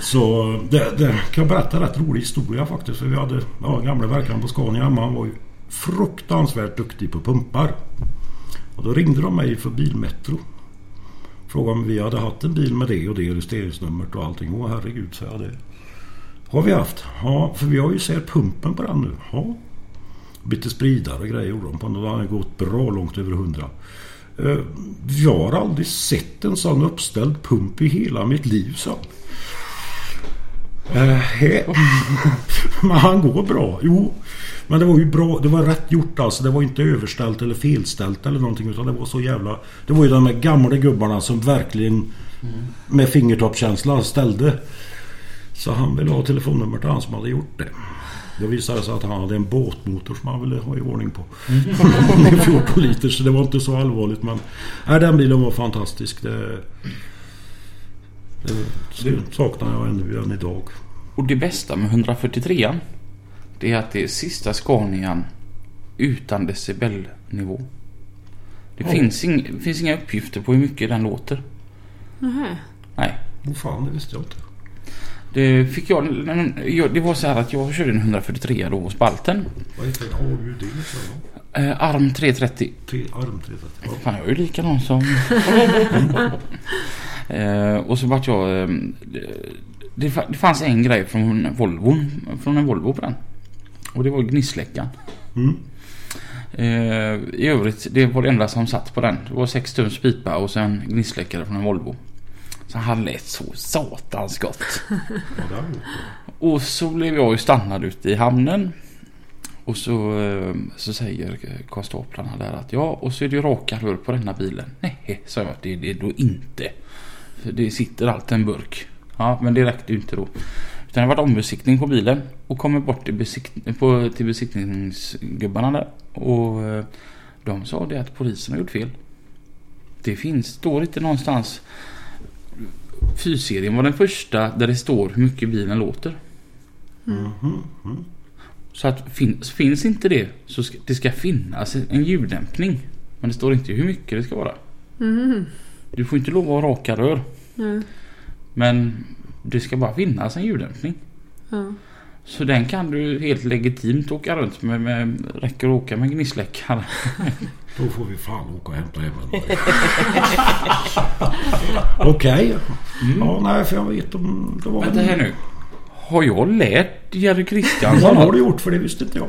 [SPEAKER 3] Så det, det kan jag berätta en rätt rolig historia faktiskt. För vi hade ja, gamla verkaren på Scania hemma. Han var ju fruktansvärt duktig på pumpar. Och då ringde de mig för Bilmetro. Frågade om vi hade haft en bil med det och det registreringsnumret och allting. Åh herregud, sa jag det. Har vi haft? Ja, för vi har ju sett pumpen på den nu. Ja. Bytte spridare och grejer gjorde de på den. Den har gått bra långt över 100. Eh, jag har aldrig sett en sån uppställd pump i hela mitt liv, så. Eh, *laughs* Men han går bra. Jo, men det var ju bra. Det var rätt gjort alltså. Det var inte överställt eller felställt eller någonting. Utan det var så jävla... Det var ju de här gamla gubbarna som verkligen med fingertoppskänsla ställde. Så han ville ha telefonnummer till han som hade gjort det. Det visade sig att han hade en båtmotor som han ville ha i ordning på. *laughs* Med 14 liter så det var inte så allvarligt men... Nej, den bilen var fantastisk. Det, det saknar jag ännu än idag.
[SPEAKER 1] Och det bästa med 143an det är att det är sista Scanian utan decibelnivå. Det finns, ing, finns inga uppgifter på hur mycket den låter.
[SPEAKER 2] Nähä.
[SPEAKER 1] Nej.
[SPEAKER 3] Vad fan, det visste jag inte.
[SPEAKER 1] Det fick jag. Det var så här att jag körde en 143 då hos Balten.
[SPEAKER 3] Vad heter det? Har du det? Så, ja.
[SPEAKER 1] Eh, arm 330.
[SPEAKER 3] Tre, arm 330. Ja.
[SPEAKER 1] Fan, jag är ju likadan som... *laughs* eh, och så vart jag... Eh, det, det fanns en grej från Volvo, från en Volvo på den. Och det var gnissläckan.
[SPEAKER 3] Mm.
[SPEAKER 1] Eh, I övrigt, det var det enda som satt på den. Det var 6 tums pipa och sen gnissläckare från en Volvo. Så han lät så satans gott. *laughs* Och så blev jag ju stannad ute i hamnen. Och så, eh, så säger konstaplarna där att ja, och så är det ju raka rör på denna bilen. Nej, sa jag, det är det då inte. För det sitter allt en burk. Ja, men det räckte ju inte då. Utan det var ombesiktning på bilen och kommer bort till, besikt- på, till besiktningsgubbarna där. Och eh, de sa det att polisen har gjort fel. Det finns, står inte någonstans. Fyrserien var den första där det står hur mycket bilen låter.
[SPEAKER 3] Mhm, mm.
[SPEAKER 1] Så att finns, finns inte det så ska, det ska finnas en ljuddämpning. Men det står inte hur mycket det ska vara.
[SPEAKER 2] Mhm.
[SPEAKER 1] Du får inte lov att ha raka rör. Men det ska bara finnas en ljuddämpning.
[SPEAKER 2] Ja.
[SPEAKER 1] Så den kan du helt legitimt åka runt med. med räcker att åka med gnissläckare.
[SPEAKER 3] Då får vi fan åka och hämta hem en. *laughs* Okej. Ja, nej, för jag vet om det var...
[SPEAKER 1] Vänta här nu. Har jag lärt Jerry
[SPEAKER 3] Ja,
[SPEAKER 1] Kristiansson
[SPEAKER 3] det har du gjort för det visste inte jag.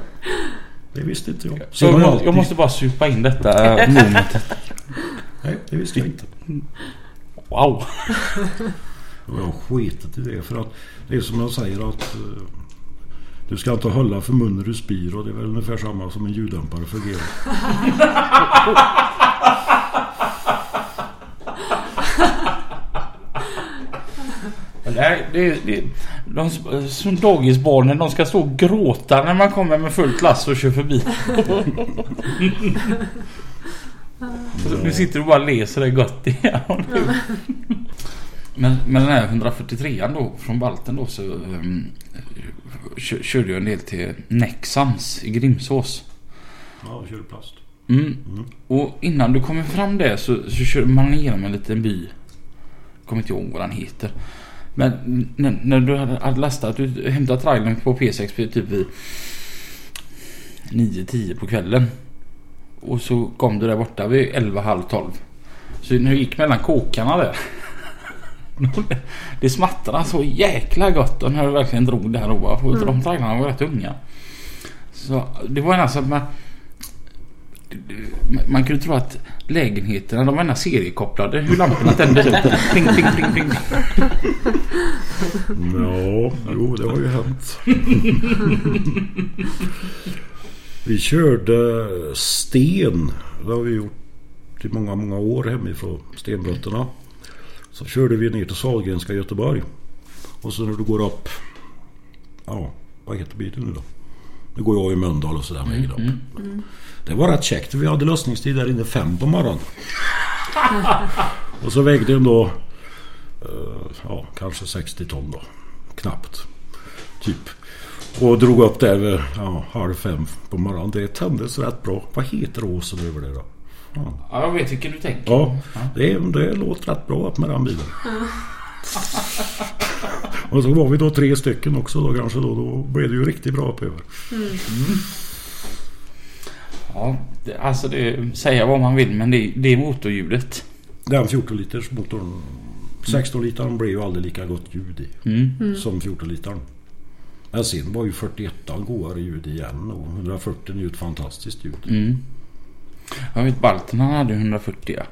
[SPEAKER 3] Det visste inte jag.
[SPEAKER 1] Så jag, må, jag måste bara supa in detta momentet.
[SPEAKER 3] Nej, det visste jag inte.
[SPEAKER 1] Wow.
[SPEAKER 3] Och jag har skitit i det för att det är som jag säger att eh, du ska inte hålla för mun när du spyr och det är väl ungefär samma som en ljuddämpare fungerar.
[SPEAKER 1] Nej, det, det, de som dagisbarnen de ska stå och gråta när man kommer med fullt lass och kör förbi. *laughs* Nu sitter du bara och läser det gott igen. Men, men den här 143an då från Balten då så um, kö, körde jag en del till Nexans i Grimsås.
[SPEAKER 3] Ja, kör plast.
[SPEAKER 1] Mm. Och innan du kommer fram där så, så kör man igenom en liten by. Kommer inte ihåg vad den heter. Men när, när du hade, hade lastat, du hämtade trailern på P6 typ vid 9-10 på kvällen. Och så kom du där borta vid 11 halv 12. Så när du gick mellan kåkarna där. *laughs* Det smattrade så jäkla gott och när du verkligen drog där och bara, för de trailarna var rätt unga. Så det var alltså att man man kunde tro att lägenheterna de var ena seriekopplade hur lamporna tändes upp. Pling, pling, pling, pling. *laughs*
[SPEAKER 3] Ja, jo det har ju hänt. *laughs* vi körde sten. Det har vi gjort i många, många år hemifrån stenbrotterna. Så körde vi ner till Sahlgrenska i Göteborg. Och så när du går upp... Ja, vad heter bilen nu då? Nu går jag i Mölndal och sådär vägen upp. Det var rätt käckt. Vi hade lösningstid där inne fem på morgonen. och så vägde den då... eh, ja, kanske 60 ton då. Knappt. Typ. Och drog upp där vid ja, halv fem på morgonen. Det tändes rätt bra. Vad heter åsen över det då? Ja,
[SPEAKER 1] Ja, jag vet vilken du tänker.
[SPEAKER 3] ja det, det låter rätt bra med den bilen. *laughs* Och så var vi då tre stycken också då kanske då. Då blev det ju riktigt bra upp över.
[SPEAKER 1] Ja, det, alltså det, säga vad man vill men det, det är motorljudet.
[SPEAKER 3] Den 14 liters motorn 16 litern blev ju aldrig lika gott ljud i
[SPEAKER 1] Mm.
[SPEAKER 3] som 14 litern. Men sen var ju 41 godare ljud igen och 140 är ju ett fantastiskt ljud.
[SPEAKER 1] Mm. Jag vet Balten han hade 140 ja.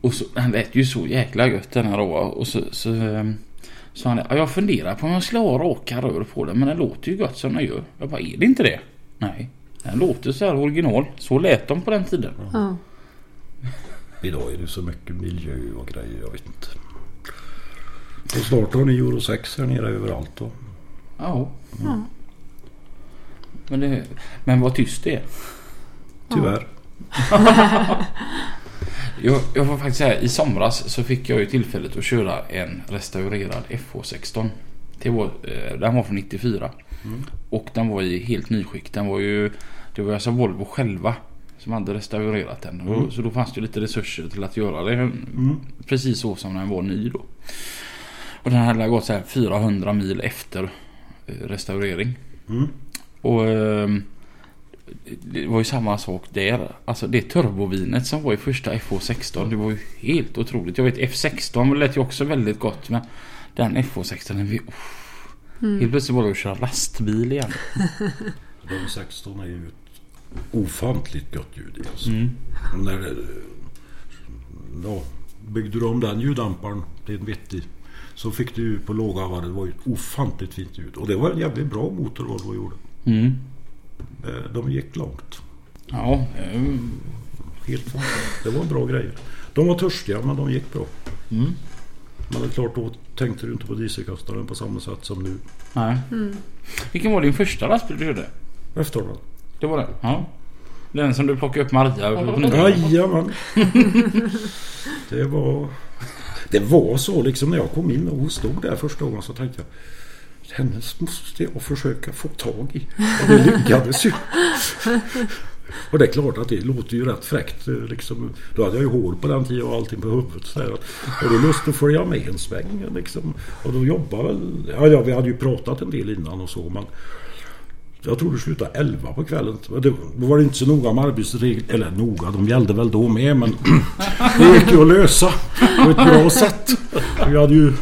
[SPEAKER 1] Och så, han lät ju så jäkla gött den här då. Och så, så ehm, sa han "Ja, jag funderar på om jag skulle ha raka rör på den men den låter ju gott som den gör. Jag bara, är det inte det? Nej. Den låter så här original. Så lät de på den tiden.
[SPEAKER 2] Ja.
[SPEAKER 3] Idag är det så mycket miljö och grejer, jag vet inte. Och snart har ni Euro 6 här nere överallt då.
[SPEAKER 1] Ja. Men, det, men vad tyst det är.
[SPEAKER 3] Tyvärr. *laughs*
[SPEAKER 1] Jag, jag var faktiskt säga i somras så fick jag ju tillfället att köra en restaurerad FH16. Det var, eh, den var från 94. Och den var i helt nyskick. Den var ju, det var alltså Volvo själva som hade restaurerat den. Och, så då fanns det lite resurser till att göra det precis så som den var ny då. Och den hade gått så här 400 mil efter eh, restaurering.
[SPEAKER 3] Mm.
[SPEAKER 1] Och ehm, det var ju samma sak där. Alltså det turbovinet som var i första FH16 det var ju helt otroligt. Jag vet F16 lät ju också väldigt gott men den FH16 den vi, oh, Helt plötsligt var det att köra lastbil igen. *laughs*
[SPEAKER 3] De 16 är ju ett ofantligt gott ljud alltså.
[SPEAKER 1] Mm.
[SPEAKER 3] När det, ja, byggde du om den ljuddämparen till en vettig så fick du ju på låga varv. Det var ju ett ofantligt fint ljud. Och det var en jävligt bra motor Volvo gjorde.
[SPEAKER 1] Mm.
[SPEAKER 3] Eh, De gick långt.
[SPEAKER 1] Ja, ehm,
[SPEAKER 3] Helt fantastiskt. Det var bra grejer. De var törstiga men de gick bra.
[SPEAKER 1] mm.
[SPEAKER 3] Men det är klart då tänkte du inte på dieselkastaren på samma sätt som nu.
[SPEAKER 1] Nej. Vilken var din första lastbil du gjorde?
[SPEAKER 3] Efter då.
[SPEAKER 1] Det var den? Ja. Den som du plockade upp Maria på.
[SPEAKER 3] Jajamän. *laughs* Det var... Det var så liksom när jag kom in och hon stod där första gången så tänkte jag hennes måste jag försöka få tag i. Och det lyckades ju. *laughs* Och det är klart att det låter ju rätt fräckt. eh, Liksom. Då hade jag ju hår på den tiden och allting på huvudet. Så där. Och då måste följa med en sväng. Liksom. Och då jobbade väl... Ja, ja, vi hade ju pratat en del innan och så. Men jag tror det slutade 11 på kvällen. Det då var det inte så noga med arbetsregler. Eller noga, de gällde väl då med. Men *clears throat* det gick ju att lösa på ett bra sätt. Vi hade ju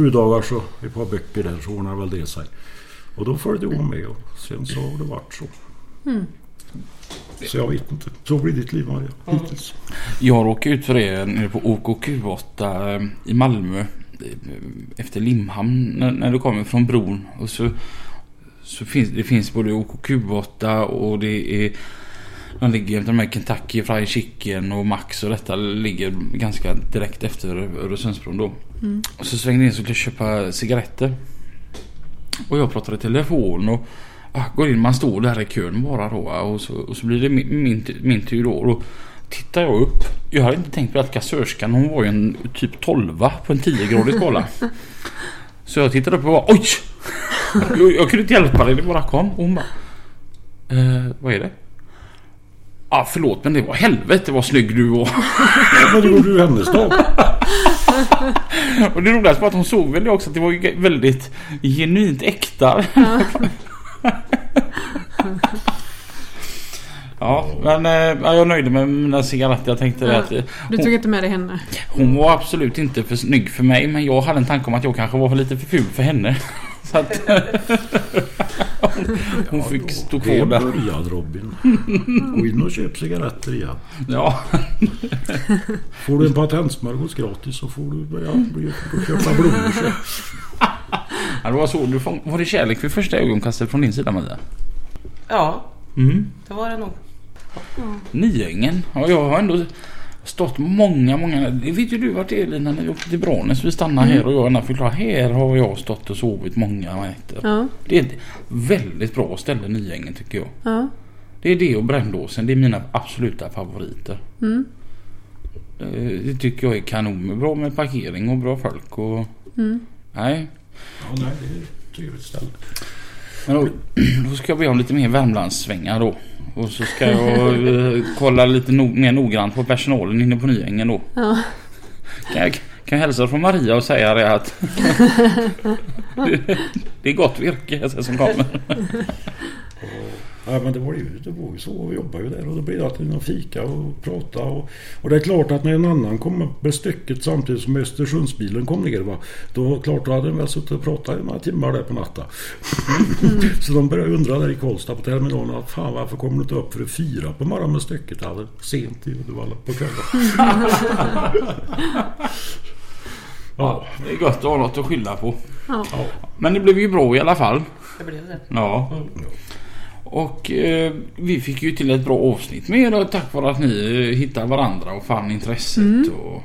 [SPEAKER 3] sju dagar så ett par böcker där så ordnade väl det sig. Och då följde hon med och sen så har det varit så. Så jag vet inte. Så blir ditt liv Maria. Hittills.
[SPEAKER 1] Jag råkade ut för det nere på OKQ8 eh, i Malmö. eh, Efter Limhamn när, när du kommer från bron. Och så, så finns det finns både OKQ8 och det är de ligger de här Kentucky Fried Chicken och Max och detta ligger ganska direkt efter Öresundsbron då. Och så svängde jag in så skulle jag köpa cigaretter. Och jag pratade i telefon och ah, går in, man står där i kön bara då och så, och så blir det min, min, min tur då. Och tittar jag upp. Jag hade inte tänkt på att kassörskan hon var ju en typ 12 på en 10-gradig skala. Så jag tittade upp och bara oj! Jag, *laughs* jag kunde inte hjälpa det, det bara kom. Och hon bara eh, vad är det? Ah, förlåt men det var helvete vad snygg du var.
[SPEAKER 3] Men det gjorde du hennes dag.
[SPEAKER 1] Och det roligaste var att hon såg väl det också att det var ju väldigt genuint äkta. *laughs* Ja, men eh, ja, jag nöjde mig med mina cigaretter. Jag tänkte
[SPEAKER 2] Ja.
[SPEAKER 1] att eh,
[SPEAKER 2] Du tog inte med dig henne?
[SPEAKER 1] hon var absolut inte för snygg för mig. Men jag hade en tanke om att jag kanske var lite för ful för henne. Så att *laughs* hon fick stå
[SPEAKER 3] Det är
[SPEAKER 1] kvar där.
[SPEAKER 3] börjad Robin. Gå in och köp cigaretter igen.
[SPEAKER 1] Ja,
[SPEAKER 3] Får du en patentsmörgås gratis så får du börja köpa blommor. så.
[SPEAKER 1] Ja, det var så. Du fång- var det kärlek vid första ögonkastet från din sida Maria?
[SPEAKER 4] Ja,
[SPEAKER 1] Mm.
[SPEAKER 4] det var det nog.
[SPEAKER 1] Niängen. Ja, jag har ändå stått många, många... Det vet ju du vart det är Lina när vi åkte till Branäs. Vi stannade här och jag gärna förklara. Här har jag stått och sovit många nätter.
[SPEAKER 2] Ja.
[SPEAKER 1] Det är ett väldigt bra ställe Nyängen tycker jag.
[SPEAKER 2] Ja.
[SPEAKER 1] Det är det och Brändåsen. Det är mina absoluta favoriter.
[SPEAKER 2] Mm.
[SPEAKER 1] Eh, Det tycker jag är kanon. Bra med parkering och bra folk och...
[SPEAKER 2] Mm.
[SPEAKER 1] Nej.
[SPEAKER 3] Ja, nej, det är ett trevligt ställe.
[SPEAKER 1] Men då, *clears throat* då ska jag be om lite mer Värmlandssvängar då. Och så ska jag eh, kolla lite no mer noggrant på personalen inne på Nyängen då.
[SPEAKER 2] Ja.
[SPEAKER 1] Kan jag, kan jag hälsa från Maria och säga det att *laughs* *laughs* det är gott virke som kommer. *laughs*
[SPEAKER 3] Ja, Ja, men det var ju, det var ju så. Vi jobbade ju där och då blev det att vi fika och prata. Och, och det är klart att när en annan kom med stycket samtidigt som Östersundsbilen kom ner. Va, då klart då hade de väl suttit och pratat i några timmar där på natten. *laughs* så de började undra där i Karlstad på terminalen. Att, fan varför kommer du inte upp för att fira på morgonen med stycket? Alltså, sent i Uddevalla på kvällen. *laughs*
[SPEAKER 1] Ja, det är gott att ha något att skylla på.
[SPEAKER 2] Ja.
[SPEAKER 1] Men det blev ju bra i alla fall.
[SPEAKER 4] Det blev det.
[SPEAKER 1] Ja. Och eh, vi fick ju till ett bra avsnitt med er tack vare att ni eh, hittade varandra och fann intresset. Och,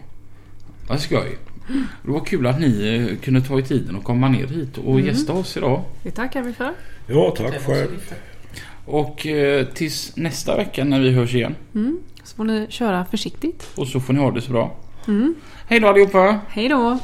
[SPEAKER 1] vad skoj. Det var kul att ni eh, kunde ta i tiden och komma ner hit och gästa oss idag.
[SPEAKER 2] Det tackar vi för.
[SPEAKER 3] Ja, tack själv.
[SPEAKER 1] Och eh, tills nästa vecka när vi hörs igen.
[SPEAKER 2] Så får ni köra försiktigt.
[SPEAKER 1] Och så får ni ha det så bra. Hej då allihopa!
[SPEAKER 2] Hej då!